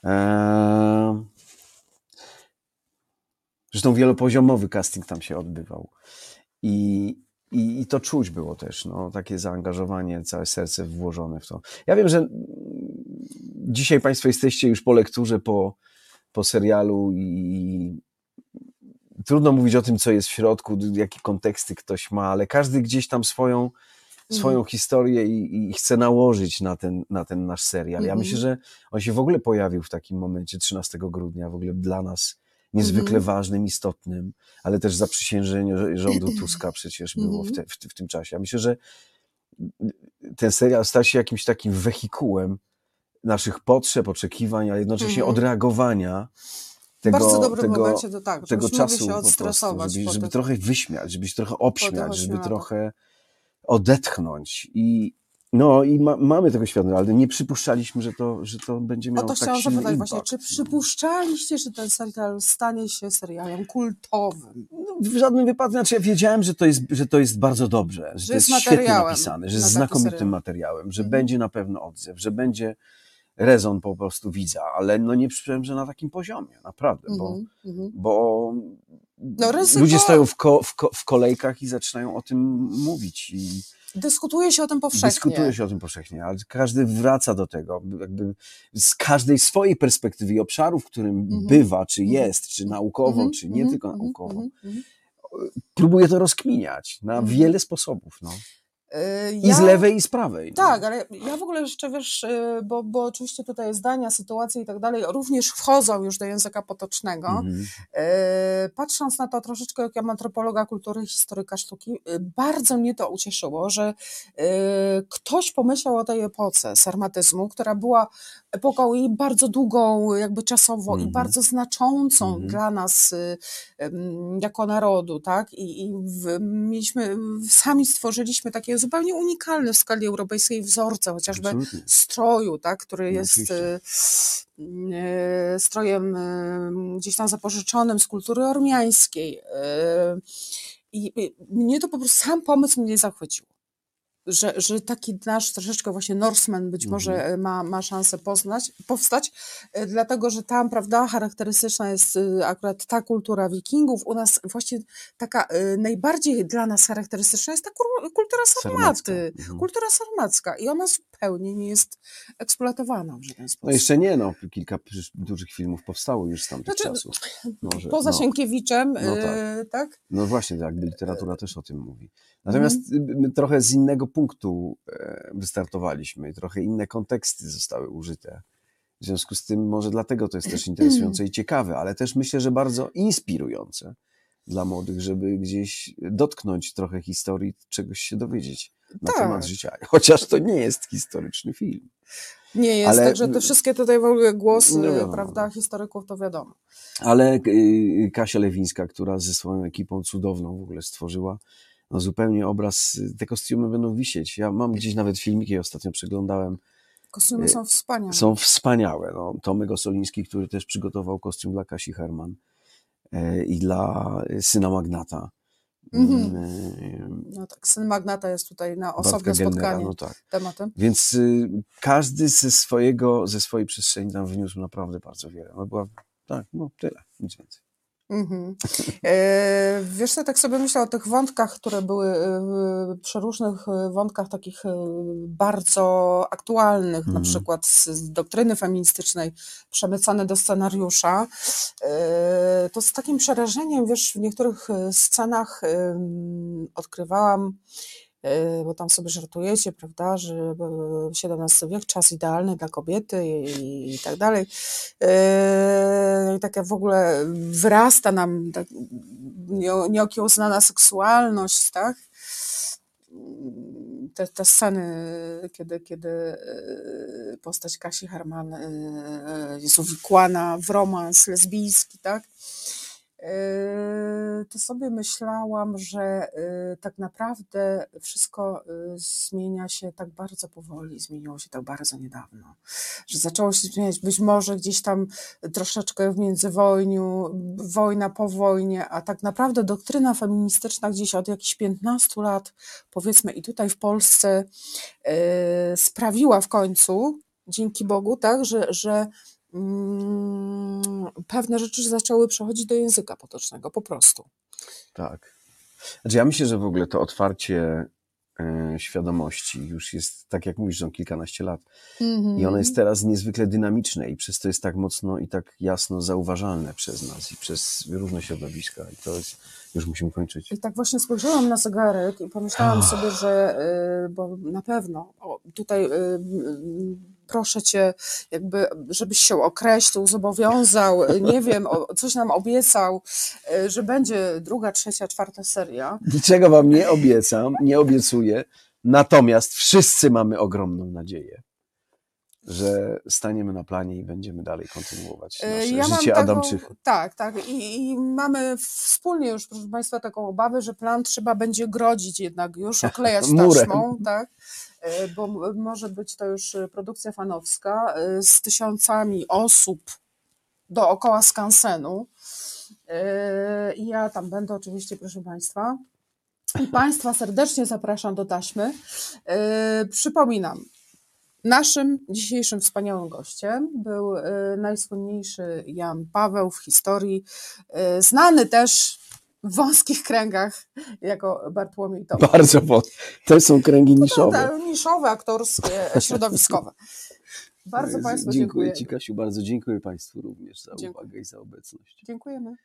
Eee, zresztą wielopoziomowy casting tam się odbywał. I, i, I to czuć było też, no, takie zaangażowanie, całe serce włożone w to. Ja wiem, że mm, dzisiaj Państwo jesteście już po lekturze, po, po serialu i trudno mówić o tym, co jest w środku, jakie konteksty ktoś ma, ale każdy gdzieś tam swoją, swoją historię i, i chce nałożyć na ten, na ten nasz serial. Ja Mhm. myślę, że on się w ogóle pojawił w takim momencie 13 grudnia, w ogóle dla nas niezwykle Mhm. ważnym, istotnym, ale też zaprzysiężenie rz- rządu Tuska przecież było w, Mhm. te, w, w tym czasie. Ja myślę, że ten serial stał się jakimś takim wehikułem naszych potrzeb, oczekiwań, a jednocześnie Mhm. odreagowania tego, bardzo dobrym tego, momencie to tak, tego czasu się po prostu, odstresować żeby, żeby trochę wyśmiać, żeby się trochę obśmiać, żeby trochę odetchnąć i no i ma, mamy tego świadomość, ale nie przypuszczaliśmy, że to, że to będzie O miało to tak chciałam zapytać impact. właśnie, czy przypuszczaliście, że ten serial stanie się serialem kultowym? No, w żadnym wypadku, znaczy ja wiedziałem, że to jest, że to jest bardzo dobrze, że, Że to jest jest świetnie napisane, że na jest taki znakomitym serial. materiałem, że Mhm. będzie na pewno odzew, że będzie rezon po prostu widza, ale no nie przypuszczałem, że na takim poziomie, naprawdę, bo, Mhm, mhm. bo No, ludzie stoją w, ko, w, ko, w kolejkach i zaczynają o tym mówić i Dyskutuje się o tym powszechnie. dyskutuje się o tym powszechnie, ale każdy wraca do tego, jakby z każdej swojej perspektywy i obszaru, w którym Mhm. bywa, czy jest, czy naukowo, Mhm, czy nie mhm, tylko mhm, naukowo mhm, mhm. próbuje to rozkminiać na Mhm. wiele sposobów. No. Y, I z lewej, i z prawej. no. Tak, ale ja w ogóle jeszcze wiesz, y, bo, bo oczywiście tutaj zdania, sytuacje i tak dalej również wchodzą już do języka potocznego. Mhm. Y, Patrząc na to troszeczkę jak antropologa kultury, historyka sztuki, bardzo mnie to ucieszyło, że ktoś pomyślał o tej epoce sarmatyzmu, która była epoką i bardzo długą jakby czasowo i Mhm. bardzo znaczącą Mhm. dla nas jako narodu, tak? I, i w, mieliśmy, sami stworzyliśmy takie zupełnie unikalne w skali europejskiej wzorce, chociażby Absolutnie. stroju, tak? Który No, jest y, strojem y, gdzieś tam zapożyczonym z kultury ormiańskiej. I i mnie to po prostu sam pomysł mnie zachwycił. Że, że taki nasz troszeczkę właśnie Norseman być może Mhm. e, ma, ma szansę poznać, powstać, e, dlatego że tam, prawda, charakterystyczna jest e, akurat ta kultura wikingów. U nas właśnie taka najbardziej dla nas charakterystyczna jest ta kultura Sarmacka, sarmaty, mhm. kultura sarmacka i ona zupełnie nie jest eksploatowana w żaden sposób. No jeszcze nie, no, kilka dużych filmów powstało już z tamtych Znaczy, czasów. Może, Poza no. Sienkiewiczem, No tak. e, tak? No właśnie, tak, literatura też o tym mówi. Natomiast my trochę z innego punktu e, wystartowaliśmy trochę inne konteksty zostały użyte. W związku z tym może dlatego to jest też interesujące i ciekawe, ale też myślę, że bardzo inspirujące dla młodych, żeby gdzieś dotknąć trochę historii, czegoś się dowiedzieć na Tak. temat życia. Chociaż to nie jest historyczny film. Nie jest, Ale- także te wszystkie tutaj w ogóle głosy, No wiadomo. prawda, historyków to wiadomo. Ale y, Kasia Lewińska, która ze swoją ekipą cudowną w ogóle stworzyła no zupełnie obraz, y, te kostiumy będą wisieć. Ja mam gdzieś nawet filmiki, ostatnio przeglądałem. Kostiumy Y, są wspaniałe. Są wspaniałe. No, Tomek Osoliński, który też przygotował kostium dla Kasi Herman i dla y, syna Magnata. Mhm. No tak, syn magnata jest tutaj na osobne spotkanie no tak. tematem. Więc y, każdy ze swojego, ze swojej przestrzeni tam wniósł naprawdę bardzo wiele. No była, tak, no tyle, nic więcej. Mhm. E, wiesz co, tak sobie myślę o tych wątkach, które były e, przeróżnych e, wątkach takich bardzo aktualnych, na Mhm. przykład z, doktryny feministycznej przemycane do scenariusza. To z takim przerażeniem, wiesz, w niektórych scenach odkrywałam bo tam sobie żartujecie, prawda, że XVII wiek, czas idealny dla kobiety i, i tak dalej. E, I taka w ogóle wyrasta nam tak nie- nieokiełznana seksualność, tak? Te, te sceny, kiedy, kiedy e, postać Kasi Herman jest uwikłana w romans lesbijski, tak? Yy, to sobie myślałam, że yy, tak naprawdę wszystko yy, zmienia się tak bardzo powoli, zmieniło się tak bardzo niedawno, że zaczęło się zmieniać. Być może gdzieś tam troszeczkę w międzywojniu, wojna po wojnie, a tak naprawdę doktryna feministyczna gdzieś od jakichś 15 lat, powiedzmy i tutaj w Polsce sprawiła w końcu, dzięki Bogu, tak, że, że pewne rzeczy zaczęły przechodzić do języka potocznego, po prostu. Tak. Znaczy ja myślę, że w ogóle to otwarcie e, świadomości. Już jest, tak jak mówisz, on kilkanaście lat. Mhm. I ono jest teraz niezwykle dynamiczne i przez to jest tak mocno i tak jasno zauważalne przez nas i przez różne środowiska. I to jest, już musimy kończyć. I tak właśnie spojrzałam na zegarek i pomyślałam sobie, że y, bo na pewno o, tutaj y, proszę cię, jakby, żebyś się określił, zobowiązał, nie wiem, coś nam obiecał, y, że będzie druga, trzecia, czwarta seria. Niczego wam nie obiecam, nie obiecuję. Natomiast wszyscy mamy ogromną nadzieję, że staniemy na planie i będziemy dalej kontynuować Y, nasze Ja życie taką. Tak, tak. I, I mamy wspólnie już, proszę Państwa, taką obawę, że plan trzeba będzie grodzić jednak już, oklejać taśmą, tak? Y, Bo może być to już y, produkcja fanowska z tysiącami osób dookoła skansenu. I ja tam będę oczywiście, proszę Państwa. I Państwa serdecznie zapraszam do taśmy. Przypominam, Naszym dzisiejszym wspaniałym gościem był y, najsłynniejszy Jan Paweł w historii, y, znany też w wąskich kręgach jako Bartłomiej Tomasz. Bardzo wąs- To są kręgi niszowe. No, tak, niszowe, aktorskie, środowiskowe. Bardzo Państwu dziękuję dziękuję. Ci, Kasiu, bardzo dziękuję Państwu również za Dziękuję. uwagę i za obecność. Dziękujemy.